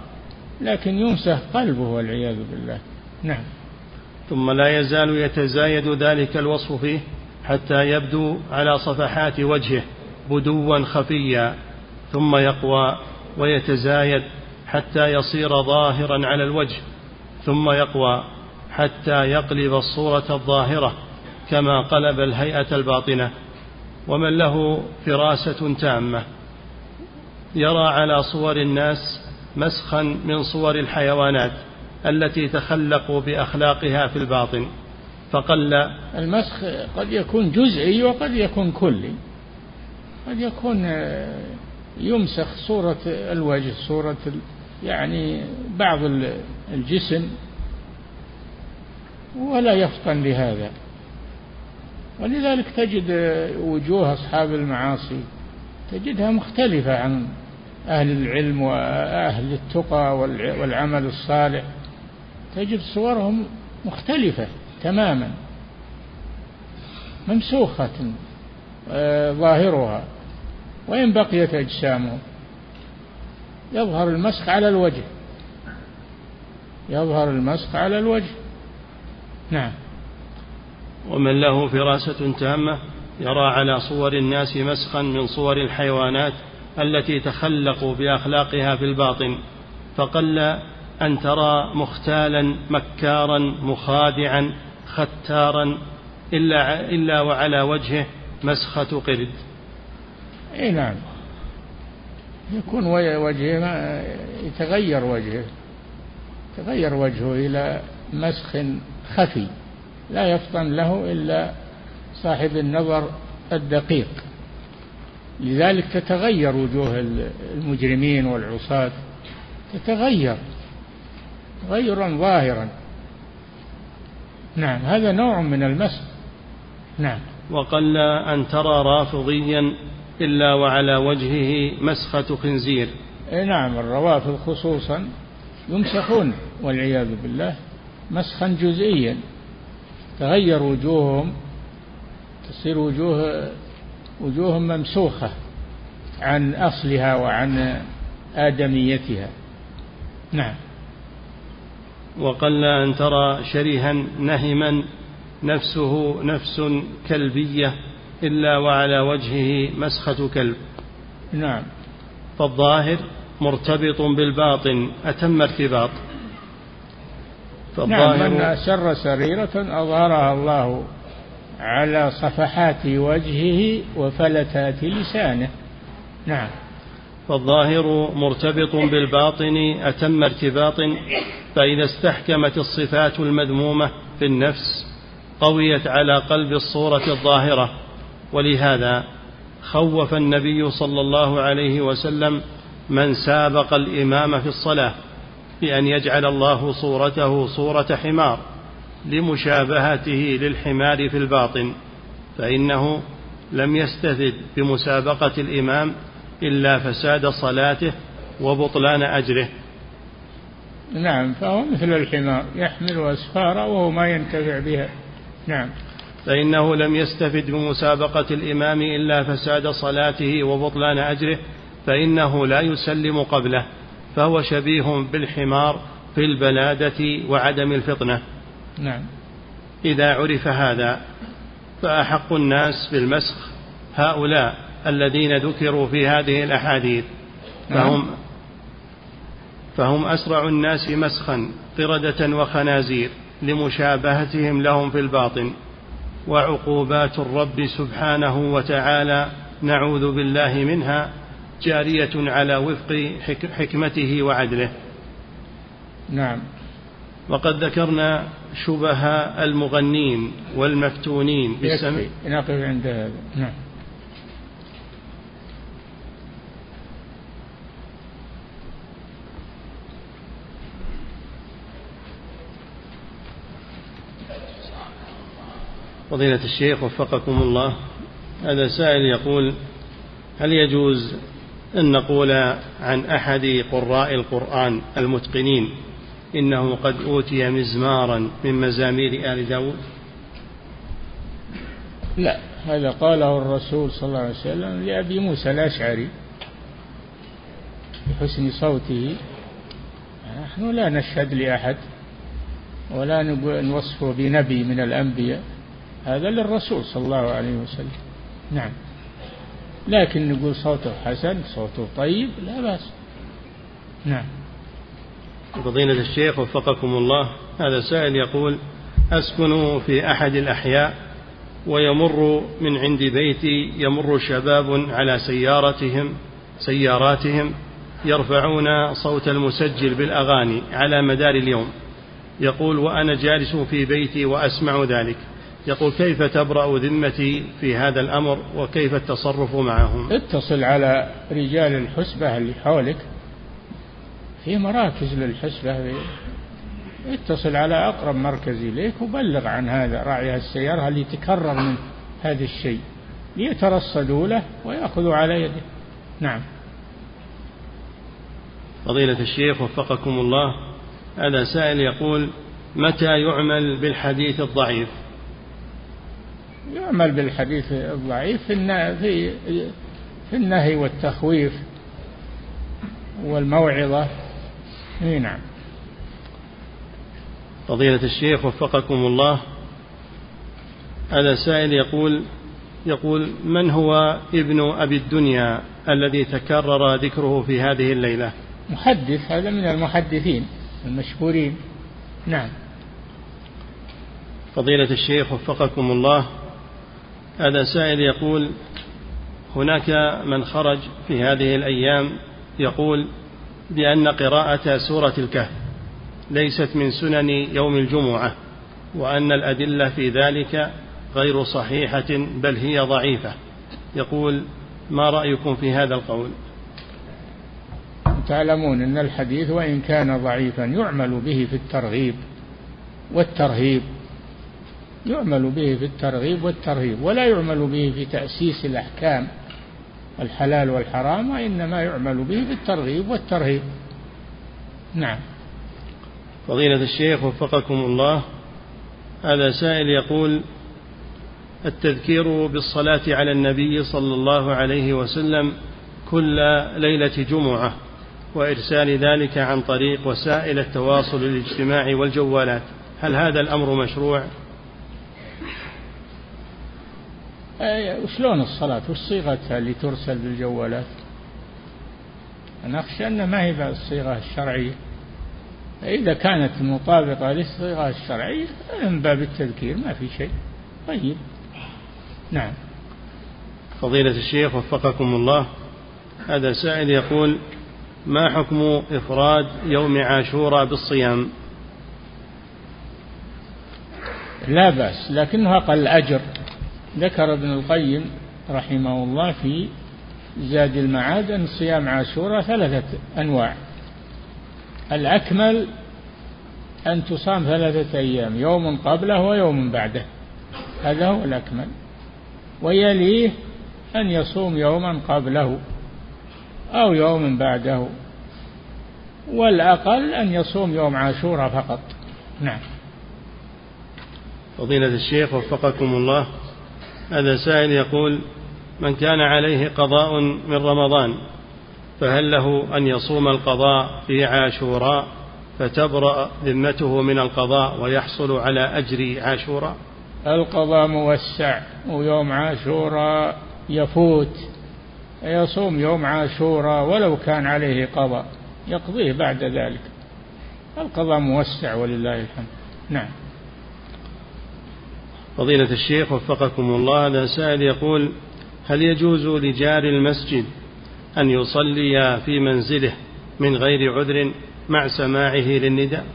لكن يمسخ قلبه والعياذ بالله. نعم. ثم لا يزال يتزايد ذلك الوصف فيه حتى يبدو على صفحات وجهه. بدوا خفيا ثم يقوى ويتزايد حتى يصير ظاهرا على الوجه ثم يقوى حتى يقلب الصورة الظاهرة كما قلب الهيئة الباطنة. ومن له فراسة تامة يرى على صور الناس مسخا من صور الحيوانات التي تخلقوا بأخلاقها في الباطن فقل المسخ قد يكون جزئي وقد يكون كلي. قد يكون آه، يمسخ صورة الوجه صورة يعني بعض الجسم. ولا يفطن لهذا. ولذلك تجد وجوه أصحاب المعاصي تجدها مختلفة عن أهل العلم وأهل التقى والعمل الصالح. تجد صورهم مختلفة تماما ممسوخة آه، ظاهرها. وإن بقيت أجسامهم يظهر المسخ على الوجه. يظهر المسخ على الوجه. نعم. ومن له فراسة تامة يرى على صور الناس مسخا من صور الحيوانات التي تخلقوا بأخلاقها في الباطن فقل أن ترى مختالا مكارا مخادعا ختارا إلا, إلا وعلى وجهه مسخة قرد. اي نعم. يكون وجهه يتغير وجهه. يتغير وجهه إلى مسخ خفي. لا يفطن له إلا صاحب النظر الدقيق. لذلك تتغير وجوه المجرمين والعصاة. تتغير. غيرا ظاهرا. نعم هذا نوع من المسخ. نعم. وقل أن ترى رافضيا إلا وعلى وجهه مسخة خنزير. إيه نعم الروافض خصوصا يمسخون والعياذ بالله مسخا جزئيا. تغير وجوههم تصير وجوه وجوههم ممسوخة عن أصلها وعن آدميتها. نعم. وقل أن ترى شرها نهما نفسه نفس كلبية. إلا وعلى وجهه مسخة كلب. نعم. فالظاهر مرتبط بالباطن أتم ارتباط. نعم من أسر سريرة أظهرها الله على صفحات وجهه وفلتات لسانه. نعم. فالظاهر مرتبط بالباطن أتم ارتباط فإذا استحكمت الصفات المذمومة في النفس قويت على قلب الصورة الظاهرة. ولهذا خوف النبي صلى الله عليه وسلم من سابق الإمام في الصلاة بأن يجعل الله صورته صورة حمار لمشابهته للحمار في الباطن فإنه لم يستفد بمسابقة الإمام إلا فساد صلاته وبطلان أجره. نعم فهو مثل الحمار يحمل أسفارا وهو ما ينتفع بها. نعم. فإنه لم يستفد بمسابقة الإمام إلا فساد صلاته وبطلان أجره فإنه لا يسلم قبله فهو شبيه بالحمار في البلادة وعدم الفطنة. نعم. إذا عرف هذا فأحق الناس بالمسخ. هؤلاء الذين ذكروا في هذه الأحاديث فهم نعم. فهم أسرع الناس مسخا قردة وخنازير لمشابهتهم لهم في الباطن. وعقوبات الرب سبحانه وتعالى نعوذ بالله منها جارية على وفق حكمته وعدله. نعم. وقد ذكرنا شبه المغنين والمفتونين بالسمع نقف عند هذا. نعم. فضيلة الشيخ وفقكم الله. هذا سائل يقول هل يجوز أن نقول عن أحد قراء القرآن المتقنين إنه قد أوتي مزمارا من مزامير آل داود؟ لا هذا قاله الرسول صلى الله عليه وسلم لأبي موسى الأشعري بحسن صوته. نحن لا نشهد لأحد ولا نوصفه بنبي من الأنبياء. هذا للرسول صلى الله عليه وسلم. نعم. لكن نقول صوته حسن صوته طيب لا بأس. نعم. فضيلة الشيخ وفقكم الله هذا سائل يقول أسكن في أحد الأحياء ويمر من عند بيتي يمر شباب على سيارتهم سياراتهم يرفعون صوت المسجل بالأغاني على مدار اليوم. يقول وأنا جالس في بيتي وأسمع ذلك. يقول كيف تبرأ ذمتي في هذا الأمر وكيف التصرف معهم؟ اتصل على رجال الحسبة اللي حولك في مراكز للحسبة. اتصل على أقرب مركز إليك وبلغ عن هذا راعي السيارة اللي تكرر من هذا الشيء ليترصدوا له ويأخذوا على يده. نعم. فضيلة الشيخ وفقكم الله هذا سائل يقول متى يعمل بالحديث الضعيف؟ يعمل بالحديث الضعيف في في النهي والتخويف والموعظة. إي نعم. فضيلة الشيخ وفقكم الله. هذا سائل يقول يقول من هو ابن أبي الدنيا الذي تكرر ذكره في هذه الليلة؟ محدث هذا من المحدثين المشهورين. نعم. فضيلة الشيخ وفقكم الله. هذا سائل يقول هناك من خرج في هذه الأيام يقول بأن قراءة سورة الكهف ليست من سنن يوم الجمعة وأن الأدلة في ذلك غير صحيحة بل هي ضعيفة. يقول ما رأيكم في هذا القول؟ تعلمون أن الحديث وإن كان ضعيفا يعمل به في الترغيب والترهيب. يعمل به في الترغيب والترهيب ولا يعمل به في تأسيس الأحكام الحلال والحرام وإنما يعمل به في الترغيب والترهيب نعم فضيلة الشيخ وفقكم الله هذا سائل يقول التذكير بالصلاة على النبي صلى الله عليه وسلم كل ليلة جمعة وإرسال ذلك عن طريق وسائل التواصل الاجتماعي والجوالات هل هذا الأمر مشروع؟ وشلون الصلاة؟ وش صيغتها اللي ترسل بالجوالات؟ أنا أخشى أن ما هي الصيغة الشرعية إذا كانت مطابقة للصيغة الشرعية من باب التذكير ما في شيء. طيب. نعم. فضيلة الشيخ وفقكم الله. هذا سائل يقول ما حكم إفراد يوم عاشوراء بالصيام؟ لا بأس لكنه أقل أجر. ذكر ابن القيم رحمه الله في زاد المعاد أن صيام عاشوراء ثلاثة أنواع. الأكمل أن تصام ثلاثة أيام يوم قبله ويوم بعده. هذا هو الأكمل. ويليه أن يصوم يوما قبله أو يوم بعده. والأقل أن يصوم يوم عاشوراء فقط. نعم. فضيلة الشيخ وفقكم الله. هذا سائل يقول من كان عليه قضاء من رمضان فهل له أن يصوم القضاء في عاشوراء فتبرأ ذمته من القضاء ويحصل على أجر عاشوراء؟ القضاء موسع ويوم عاشوراء يفوت يصوم يوم عاشوراء ولو كان عليه قضاء يقضيه بعد ذلك. القضاء موسع ولله الحمد. نعم. فضيلة الشيخ وفقكم الله هذا سائل يقول هل يجوز لجار المسجد أن يصلي في منزله من غير عذر مع سماعه للنداء؟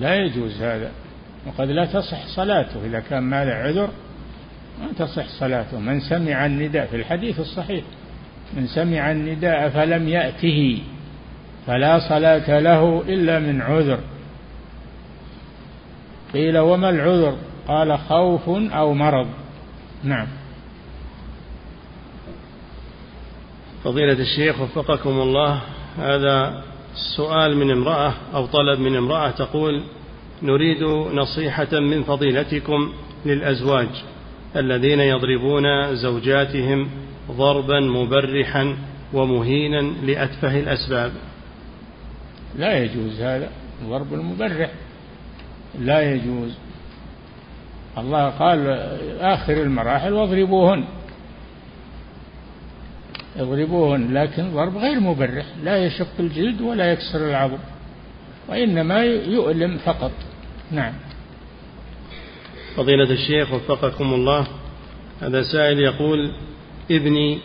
لا يجوز هذا وقد لا تصح صلاته. إذا كان ما له عذر ما تصح صلاته. من سمع النداء في الحديث الصحيح من سمع النداء فلم يأته فلا صلاة له إلا من عذر. قيل وما العذر؟ قال خوف أو مرض. نعم. فضيلة الشيخ وفقكم الله هذا سؤال من امرأة أو طلب من امرأة تقول نريد نصيحة من فضيلتكم للأزواج الذين يضربون زوجاتهم ضربا مبرحا ومهينا لأتفه الأسباب. لا يجوز هذا الضرب المبرح. لا يجوز. الله قال آخر المراحل واضربوهن. اضربوهن لكن ضرب غير مبرح لا يشق الجلد ولا يكسر العظم وإنما يؤلم فقط. نعم. فضيلة الشيخ وفقكم الله هذا سائل يقول ابني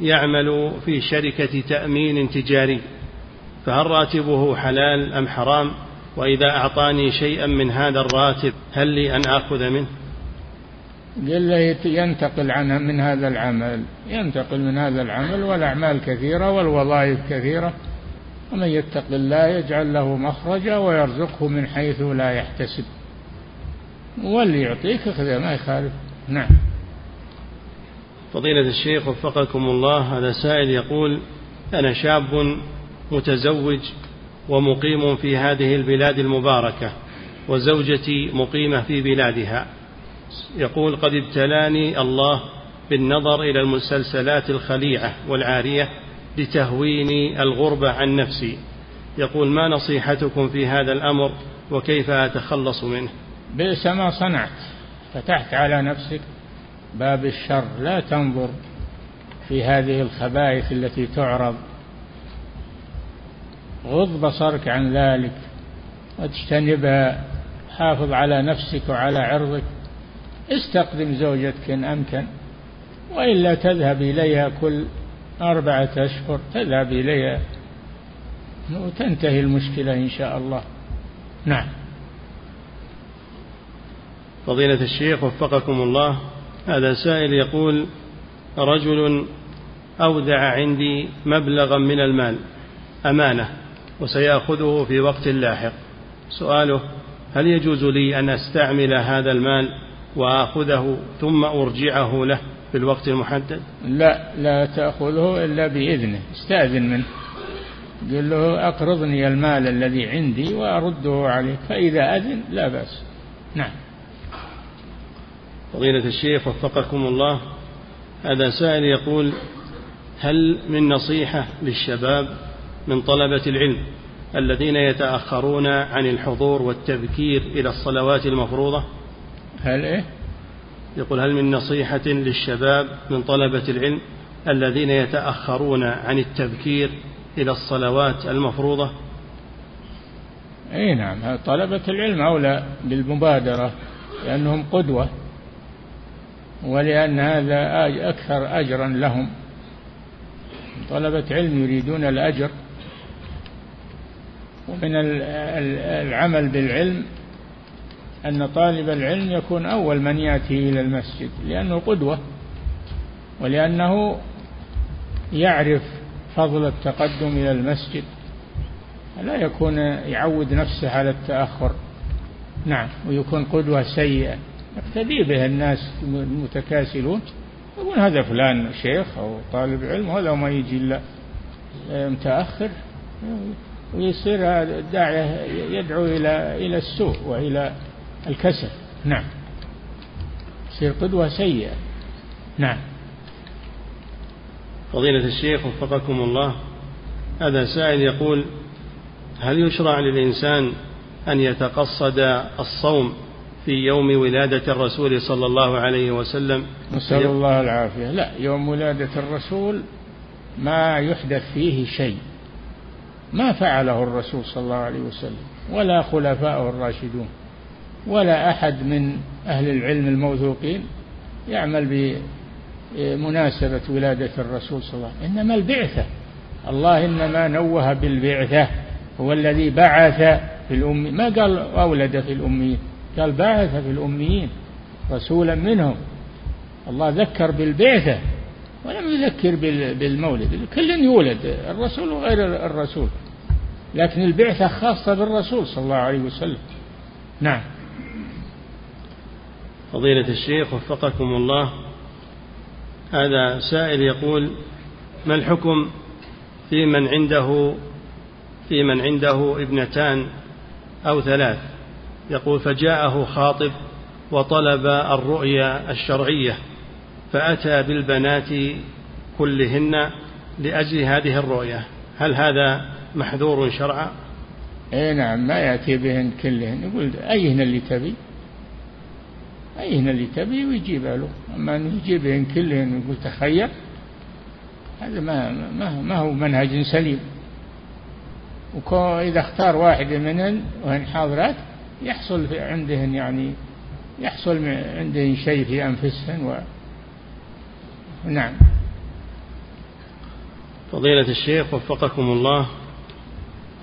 يعمل في شركة تأمين تجاري فهل راتبه حلال أم حرام؟ وإذا أعطاني شيئا من هذا الراتب هل لي أن آخذ منه؟ قال له ينتقل عنها من هذا العمل ينتقل من هذا العمل والأعمال كثيرة والوظائف كثيرة. ومن يتق الله يجعل له مخرجا ويرزقه من حيث لا يحتسب. واللي يعطيك اخذه ما يخالف. نعم. فضيلة الشيخ وفقكم الله هذا سائل يقول أنا شاب متزوج ومقيم في هذه البلاد المباركة وزوجتي مقيمة في بلادها. يقول قد ابتلاني الله بالنظر إلى المسلسلات الخليعة والعارية لتهويني الغربة عن نفسي. يقول ما نصيحتكم في هذا الأمر وكيف أتخلص منه؟ بئس ما صنعت فتحت على نفسك باب الشر. لا تنظر في هذه الخبائث التي تعرض غض بصرك عن ذلك واجتنبها حافظ على نفسك وعلى عرضك. استقدم زوجتك إن أمكن وإلا تذهب إليها كل أربعة أشهر تذهب إليها وتنتهي المشكلة إن شاء الله. نعم. فضيلة الشيخ وفقكم الله هذا سائل يقول رجل أودع عندي مبلغا من المال أمانة. وسيأخذه في وقت لاحق. سؤاله هل يجوز لي أن أستعمل هذا المال وآخذه ثم أرجعه له في الوقت المحدد؟ لا لا تأخذه إلا بإذنه استأذن منه. قل له أقرضني المال الذي عندي وأرده عليك فإذا أذن لا بأس. نعم. فضيلة الشيخ وفقكم الله هذا سائل يقول هل من نصيحة للشباب من طلبة العلم الذين يتأخرون عن الحضور والتبكير إلى الصلوات المفروضة. هل إيه؟ يقول هل من نصيحة للشباب من طلبة العلم الذين يتأخرون عن التبكير إلى الصلوات المفروضة؟ أي نعم طلبة العلم أولى بالمبادرة لأنهم قدوة ولأن هذا أكثر أجرا لهم. طلبة علم يريدون الأجر ومن العمل بالعلم أن طالب العلم يكون أول من يأتي إلى المسجد لأنه قدوة ولأنه يعرف فضل التقدم إلى المسجد. لا يكون يعود نفسه على التأخر. نعم ويكون قدوة سيئة. يقتدي به الناس المتكاسلون. يقول هذا فلان شيخ أو طالب علم وهذا ما يجي إلا متأخر. ويصير الداعية يدعو إلى إلى السوء وإلى الكسل. نعم. يصير قدوة سيئة. نعم. فضيلة الشيخ وفقكم الله هذا سائل يقول هل يشرع للإنسان أن يتقصد الصوم في يوم ولادة الرسول صلى الله عليه وسلم؟ نسأل الله العافية. لا يوم ولادة الرسول ما يحدث فيه شيء. ما فعله الرسول صلى الله عليه وسلم ولا خلفاءه الراشدون ولا أحد من أهل العلم الموثوقين يعمل بمناسبة ولادة الرسول صلى الله عليه وسلم إنما البعثة. الله إنما نوه بالبعثة هو الذي بعث في الأمي ما قال أولد في الأميين قال بعث في الأميين رسولا منهم. الله ذكر بالبعثة ولم يذكر بالمولد كل يولد الرسول وغير الرسول. لكن البعثة خاصة بالرسول صلى الله عليه وسلم. نعم. فضيلة الشيخ وفقكم الله هذا سائل يقول ما الحكم في من عنده في من عنده ابنتان أو ثلاث؟ يقول فجاءه خاطب وطلب الرؤيا الشرعية فأتى بالبنات كلهن لأجل هذه الرؤية هل هذا محذور شرعا؟ اي نعم ما يأتي بهن كلهن. يقول أيهن اللي تبي؟ أيهن اللي تبي ويجيبها له. أما أنه يجيبهن كلهن يقول تخير هذا ما, ما, ما هو منهج سليم. وإذا اختار واحدة منهن وهن حاضرات يحصل في عندهن يعني يحصل عندهن شيء في أنفسهن و. نعم. فضيلة الشيخ وفقكم الله.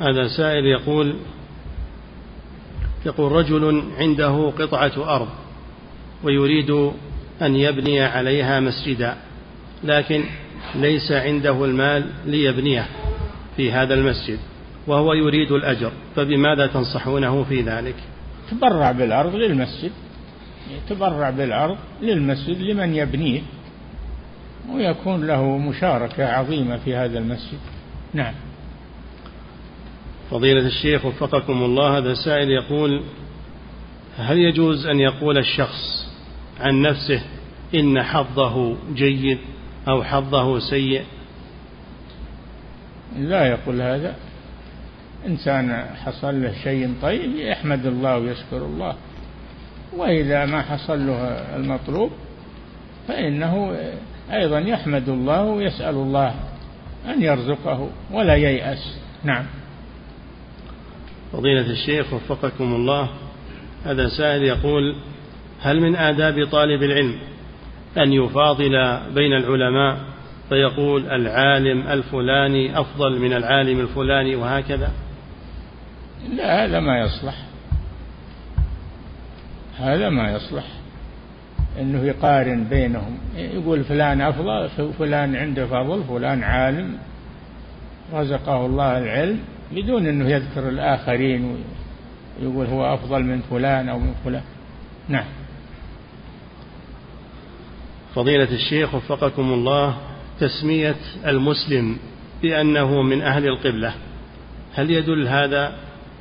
هذا سائل يقول يقول رجل عنده قطعة أرض ويريد أن يبني عليها مسجدا لكن ليس عنده المال ليبنيه في هذا المسجد وهو يريد الأجر فبماذا تنصحونه في ذلك؟ تبرع بالأرض للمسجد تبرع بالأرض للمسجد لمن يبنيه ويكون له مشاركة عظيمة في هذا المسجد. نعم. فضيلة الشيخ وفقكم الله هذا سائل يقول هل يجوز أن يقول الشخص عن نفسه إن حظه جيد أو حظه سيء؟ لا يقول هذا. إنسان حصل له شيء طيب يحمد الله ويشكر الله وإذا ما حصل له المطلوب فإنه أيضا يحمد الله ويسأل الله أن يرزقه ولا ييأس. نعم. فضيلة الشيخ وفقكم الله. هذا سائل يقول هل من آداب طالب العلم أن يفاضل بين العلماء فيقول العالم الفلاني أفضل من العالم الفلاني وهكذا؟ لا هذا ما يصلح. هذا ما يصلح. إنه يقارن بينهم. يقول فلان أفضل فلان عنده فضل فلان عالم. رزقه الله العلم. بدون إنه يذكر الآخرين ويقول هو أفضل من فلان أو من فلان. نعم. فضيلة الشيخ وفقكم الله تسمية المسلم بأنه من أهل القبلة هل يدل هذا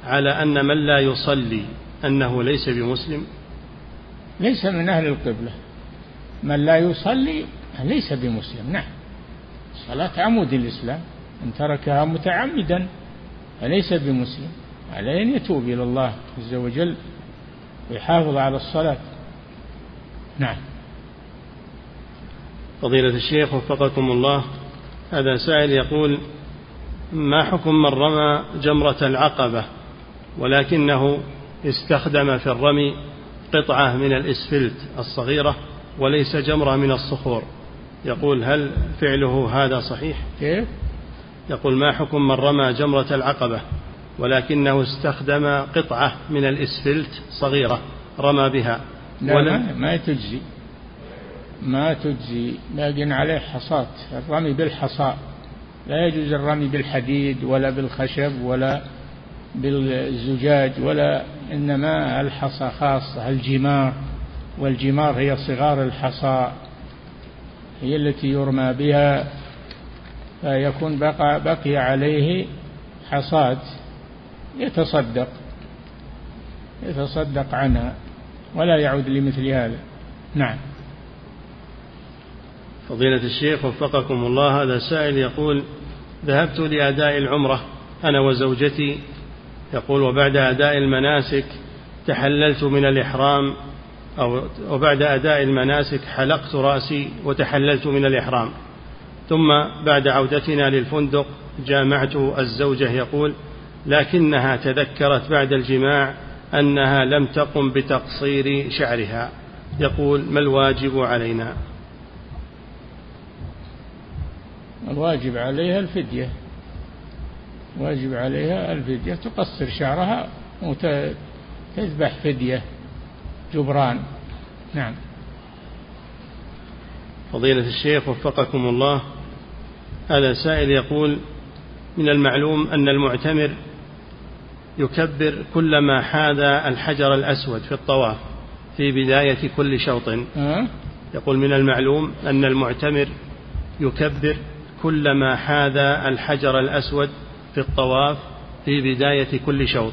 على أن من لا يصلي أنه ليس بمسلم؟ ليس من أهل القبلة. من لا يصلي ليس بمسلم. نعم. الصلاة عمود الإسلام. من تركها متعمدا. فليس بمسلم؟ عليه أن يتوب إلى الله عز وجل ويحافظ على الصلاة. نعم. فضيلة الشيخ وفقكم الله هذا سائل يقول ما حكم من رمى جمرة العقبة ولكنه استخدم في الرمي قطعة من الإسفلت الصغيرة وليس جمرة من الصخور؟ يقول هل فعله هذا صحيح؟ كيف؟ يقول ما حكم من رمى جمرة العقبة ولكنه استخدم قطعة من الإسفلت صغيرة رمى بها. لا ولم ما تجزي. ما تجزي. باقي عليه حصاة الرمي بالحصاء. لا يجوز الرمي بالحديد ولا بالخشب ولا بالزجاج ولا إنما الحصى خاصة الجمار. والجمار هي صغار الحصى هي التي يرمى بها. فيكون بقى بقي عليه حصاد يتصدق يتصدق عنها ولا يعود لمثل هذا. نعم. فضيلة الشيخ وفقكم الله هذا سائل يقول ذهبت لأداء العمرة أنا وزوجتي. يقول وبعد أداء المناسك تحللت من الإحرام أو وبعد أداء المناسك حلقت رأسي وتحللت من الإحرام. ثم بعد عودتنا للفندق جامعت الزوجة يقول لكنها تذكرت بعد الجماع أنها لم تقم بتقصير شعرها. يقول ما الواجب علينا؟ الواجب عليها الفدية. واجب عليها الفدية. تقصر شعرها وتذبح فدية جبران. نعم. فضيلة الشيخ وفقكم الله هذا سائل يقول من المعلوم أن المعتمر يكبر كلما حاذى الحجر الأسود في الطواف في بداية كل شوط. يقول من المعلوم أن المعتمر يكبر كلما حاذى الحجر الأسود في الطواف في بداية كل شوط.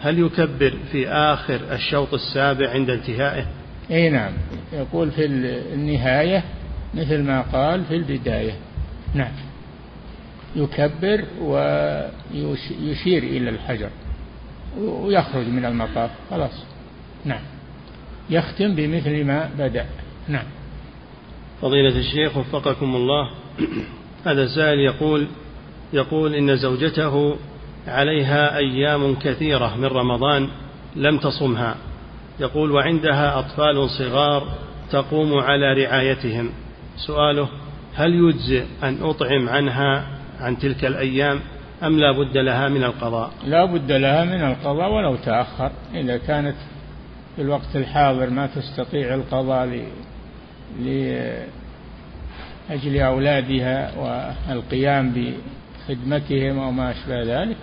هل يكبر في آخر الشوط السابع عند انتهائه؟ أي نعم. يقول في النهاية مثل ما قال في البداية. نعم. يكبر ويشير إلى الحجر ويخرج من المطاف خلاص. نعم. يختم بمثل ما بدأ. نعم. فضيلة الشيخ وفقكم الله. هذا سائل يقول يقول إن زوجته عليها أيام كثيرة من رمضان لم تصمها. يقول وعندها أطفال صغار تقوم على رعايتهم. سؤاله هل يجزئ أن أطعم عنها عن تلك الأيام أم لا بد لها من القضاء؟ لا بد لها من القضاء ولو تأخر. إذا كانت في الوقت الحاضر ما تستطيع القضاء لأجل أولادها والقيام بخدمتهم وما أشبه ذلك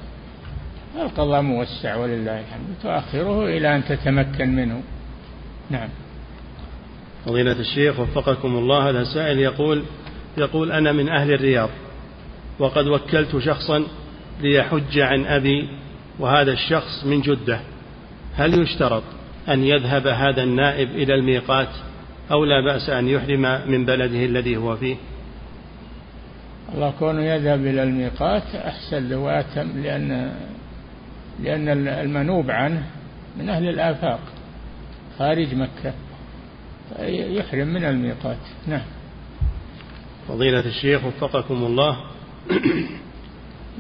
القضاء موسع ولله الحمد. تؤخره إلى أن تتمكن منه. نعم. فضيلة الشيخ وفقكم الله هذا سائل يقول يقول أنا من أهل الرياض وقد وكلت شخصا ليحج عن أبي وهذا الشخص من جدة. هل يشترط أن يذهب هذا النائب إلى الميقات أو لا بأس أن يحرم من بلده الذي هو فيه؟ الله كونه يذهب إلى الميقات أحسن له وأتم لأن لأن المنوب عنه من أهل الآفاق خارج مكة يحرم من الميقات. نعم. فضيلة الشيخ وفقكم الله.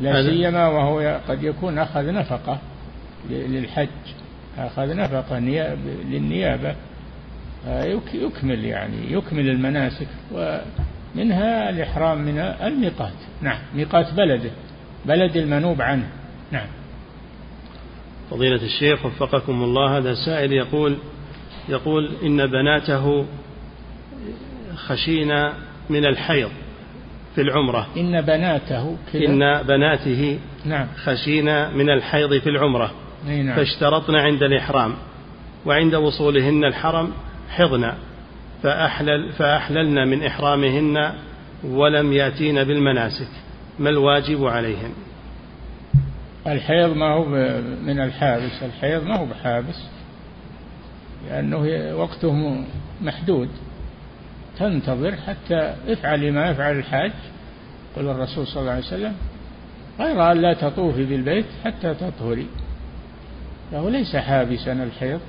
لا سيما وهو قد يكون أخذ نفقة للحج أخذ نفقة للنيابة. يكمل يعني يكمل المناسك ومنها الإحرام من الميقات. نعم ميقات بلده بلد المنوب عنه. نعم. فضيلة الشيخ وفقكم الله. هذا سائل يقول يقول إن بناته خشينا من الحيض في العمرة. إن بناته إن بناته نعم. خشينا من الحيض في العمرة. نعم. فاشترطنا عند الإحرام. وعند وصولهن الحرم حضنا فأحلل فأحللنا من إحرامهن ولم يأتين بالمناسك. ما الواجب عليهن؟ الحيض ما هو من الحابس. الحيض ما هو بحابس. لأنه وقته محدود. تنتظر حتى افعلي ما يفعل الحاج. قال الرسول صلى الله عليه وسلم غير أن لا تطوفي بالبيت حتى تطهري. فهو ليس حابسا الحيض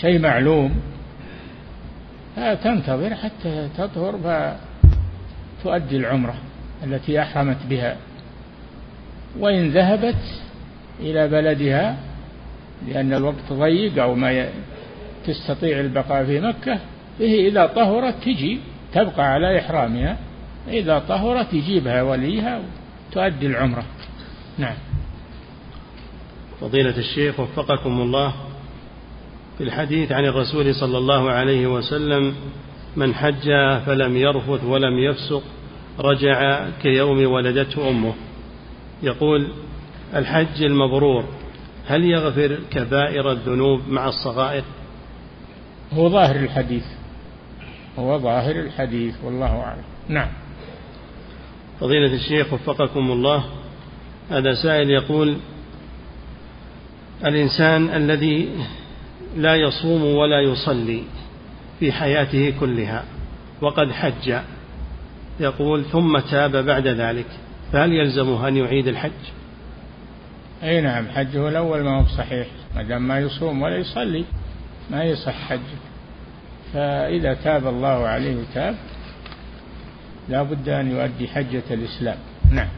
شيء معلوم. تنتظر حتى تطهر فتؤدي العمرة التي أحرمت بها. وإن ذهبت إلى بلدها لأن الوقت ضيق أو ما تستطيع البقاء في مكة به إذا طهرت تجي تبقى على إحرامها. إذا طهرت يجيبها وليها وتؤدي العمرة. نعم. فضيلة الشيخ وفقكم الله في الحديث عن الرسول صلى الله عليه وسلم من حج فلم يرفث ولم يفسق رجع كيوم ولدته أمه. يقول الحج المبرور هل يغفر كبائر الذنوب مع الصغائر؟ هو ظاهر الحديث. هو ظاهر الحديث والله أعلم. نعم. فضيلة الشيخ وفقكم الله هذا سائل يقول الإنسان الذي لا يصوم ولا يصلي في حياته كلها وقد حج يقول ثم تاب بعد ذلك فهل يلزمه أن يعيد الحج؟ أي نعم حجه الأول ما هو صحيح ما دام ما يصوم ولا يصلي ما يصح حجه. فإذا تاب الله عليه وتاب لا بد أن يؤدي حجة الإسلام. نعم.